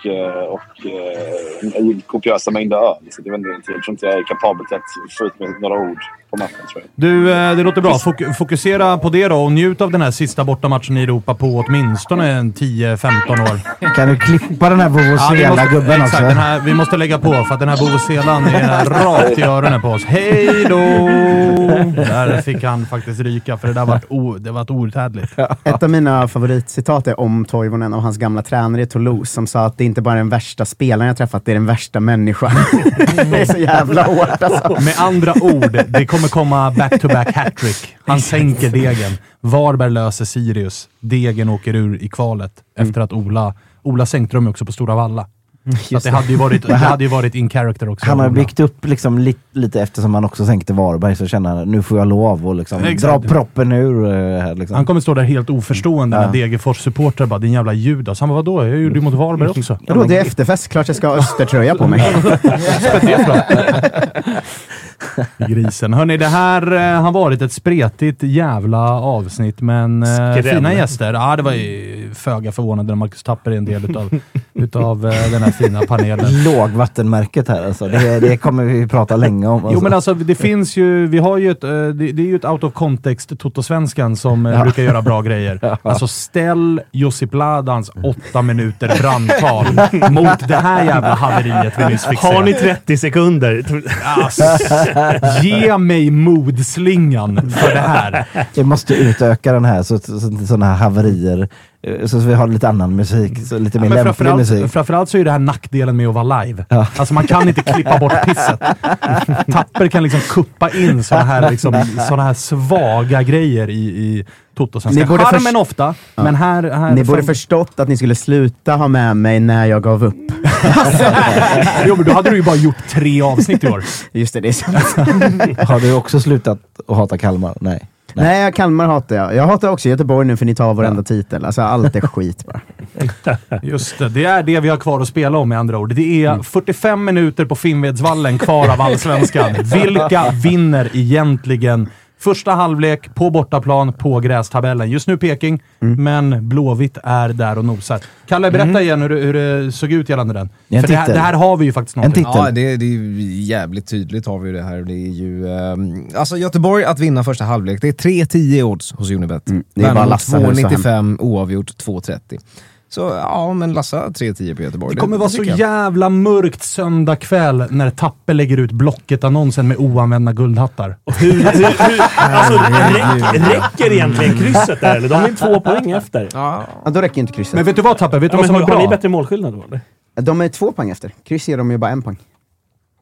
och eh, kopiösa mängder öl. Så jag, vet inte, jag tror inte jag är kapabel till att få ut med några ord på matchen. Tror jag. Du, eh, det låter bra. Fok fokusera på det då och njut av den här sista bortamatchen i Europa på åtminstone en 10-15 år. (laughs) Kan du klippa den här Ja, vi vuvuzela måste- gubben exakt, också? Den här, vi måste lägga på för att den här vuvuzelan är rakt i öronen på oss. Hej då! Där fick han faktiskt ryka, för det där var, ett o, det var ett outhärdligt. Ett av mina favoritcitat är om Toivonen och hans gamla tränare i Toulouse som sa att det inte bara är den värsta spelaren jag träffat, det är den värsta människan. (laughs) det är så jävla hårt alltså. Med andra ord, det kommer komma back-to-back hattrick. Han sänker degen. Varberg löser Sirius. Degen åker ur i kvalet efter att Ola... Ola dem ju också på Stora Valla. (laughs) Så att det, hade ju varit, (laughs) det hade ju varit in character också. Han har byggt upp liksom li, lite eftersom han också sänkte Varberg så känner han nu får jag lov att liksom dra proppen ur. eh, Liksom. Han kommer stå där helt oförstående Ja. när Degerfors-supportrar bara “din jävla Judas”. Han bara “vadå? Jag gjorde ju mot Varberg också”. Vadå, det är efterfest, klart jag ska ha Östertröja på mig. (laughs) Grisen. Hörni, det här eh, har varit ett spretigt jävla avsnitt, men eh, fina gäster. Ja, det var ju föga förvånande när Marcus Tapper är en del utav, utav eh, den här fina panelen. (laughs) Lågvattenmärket här alltså. Det, det kommer vi prata länge om. Jo Alltså. men alltså det finns ju, vi har ju ett, eh, det, det är ju ett out of context Toto-svenskan som eh, Ja. brukar göra bra grejer. (laughs) Alltså ställ Josip Ladans åtta minuter brandtal (laughs) mot det här jävla haveriet vi nyss fick se. Har ni 30 sekunder? Alltså, ge mig modslingan för det här. Jag måste utöka den här så, så, så, sådana här haverier. Eh, Så vi har lite annan musik, så lite mer men lämplig framförallt, musik. framförallt så är det här nackdelen med att vara live. Ja. Alltså man kan inte klippa bort pisset. (laughs) Tapper kan liksom kuppa in såna här, liksom, såna här svaga grejer i, i Toto-svenska. Charmen ofta, men här... här Ni borde förstått att ni skulle sluta ha med mig när jag gav upp. (laughs) jo, men då hade du ju bara gjort tre avsnitt i år. Just det, det är sant. (laughs) Har du också slutat att hata Kalmar? Nej. Nej, Kalmar hatar jag. Jag hatar också Göteborg nu för ni tar varenda titel. Alltså allt är skit bara. (laughs) Just det, det är det vi har kvar att spela om med andra ord. Det är 45 minuter på Finnvedsvallen kvar av Allsvenskan. Vilka vinner egentligen första halvlek på bortaplan på grästabellen? Just nu Peking, men Blåvitt är där och nosar. Kalle, berätta igen hur, det- hur det såg ut gällande den. En För det här, titel. det här har vi ju faktiskt någonting. Ja, det, det är ju jävligt tydligt har vi det här. Det är ju, ehm, alltså Göteborg att vinna första halvlek, det är 3-10 odds hos Unibet. Mm, det är bara Värnamo Lassa hus och hem. 2,95, oavgjort 2,30. Så ja, men Lassa 3-10 på Göteborg. Det kommer vara så jävla mörkt söndag kväll när Tappe lägger ut Blocket-annonsen med oanvända guldhattar. Hur, hur, hur, (laughs) alltså, räck, räcker egentligen krysset där eller? De är två poäng efter. Ja. Ja, då räcker inte krysset. Men vet du vad Tappe? Vet du Ja, vad som är har ni bra? bättre målskillnad då? Eller? De är två poäng efter. Kryss ger de ju bara en poäng.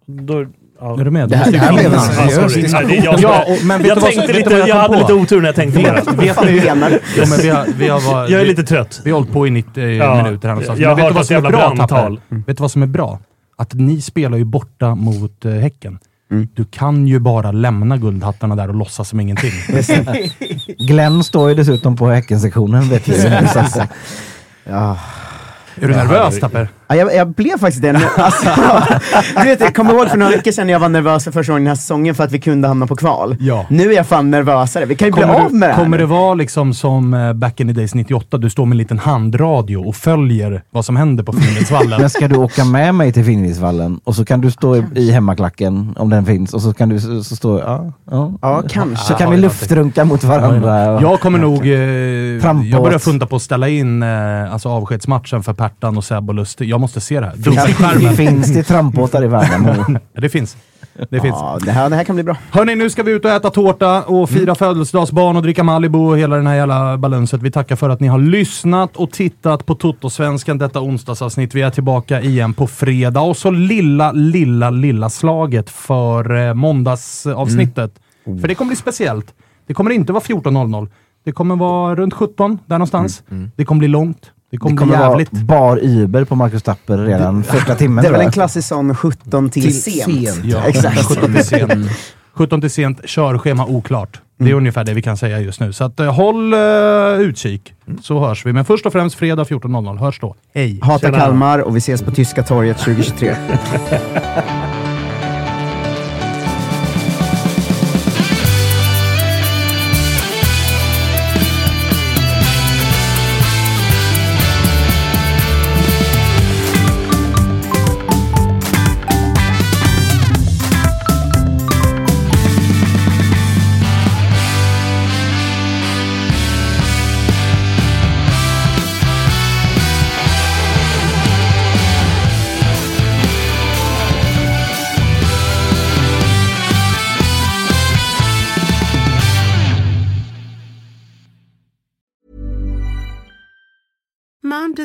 Då. Är du med? Det här- det här blev en seriös Ja, diskussion. Och- men vet jag som- tänkte vet du lite, vad jag jag hade på? lite otur när jag tänkte på det. vet ni, jo, men vi har, vi har varit, Jag är lite trött. Vi har hållit på i 90 Ja, minuter här någonstans. jag Men vet du vad som är bra. Tapper? Vet du vad som är bra? Att ni spelar ju borta mot eh, Häcken. Mm. Du kan ju bara lämna guldhattarna där och låtsas som ingenting. (laughs) Glenn står ju dessutom på Häckensektionen vet vi. (laughs) Ja. är du nervös Tapper? Ja, jag, jag blev faktiskt det. (laughs) Alltså, du vet, jag kommer ihåg för några veckor sedan när jag var nervös för första gången den här säsongen för att vi kunde hamna på kval. Ja. Nu är jag fan nervösare. Vi kan ju bli Kommer, av med du, det här kommer nu. det vara liksom som eh, back in the days 98? Du står med en liten handradio och följer vad som händer på Finnvedsvallen. (laughs) Men ska du åka med mig till Finnvidsvallen och så kan du stå i, i hemmaklacken om den finns och så kan du så, så stå, ja, ja. Ja, kanske. Så kan vi luftrunka mot varandra. och- Jag kommer nog... Eh, jag börjar funda på att ställa in eh, alltså avskedsmatchen för Pertan och Seb och Lustig. Jag måste se det här. Finns? (laughs) Finns det trampbåtar i? (laughs) Ja, det finns. Det finns. Ja, det här, det här kan bli bra. Hörni, nu ska vi ut och äta tårta och fira födelsedagsbarn och dricka Malibu och hela den här jävla balanset. Vi tackar för att ni har lyssnat och tittat på Toto-svenskan detta onsdagsavsnitt. Vi är tillbaka igen på fredag. Och så lilla, lilla, lilla slaget för eh, måndagsavsnittet. För det kommer bli speciellt. Det kommer inte vara 14.00. Det kommer vara runt 17, där någonstans. Det kommer bli långt. Det kommer, Det kommer bli vara jävligt. bar Uber på Marcus Tapper redan första timmen. Det är väl en klassisk sån 17 till, Till sent. sent. Ja, Exakt. 17 till sent. (laughs) 17 till sent, körschema oklart. Det är ungefär det vi kan säga just nu. Så att, eh, håll eh, utkik, så hörs vi. Men först och främst fredag 14.00. Hörs då. Hej! Hata. Kalmar och vi ses på Tyska torget (laughs) 2023. (laughs)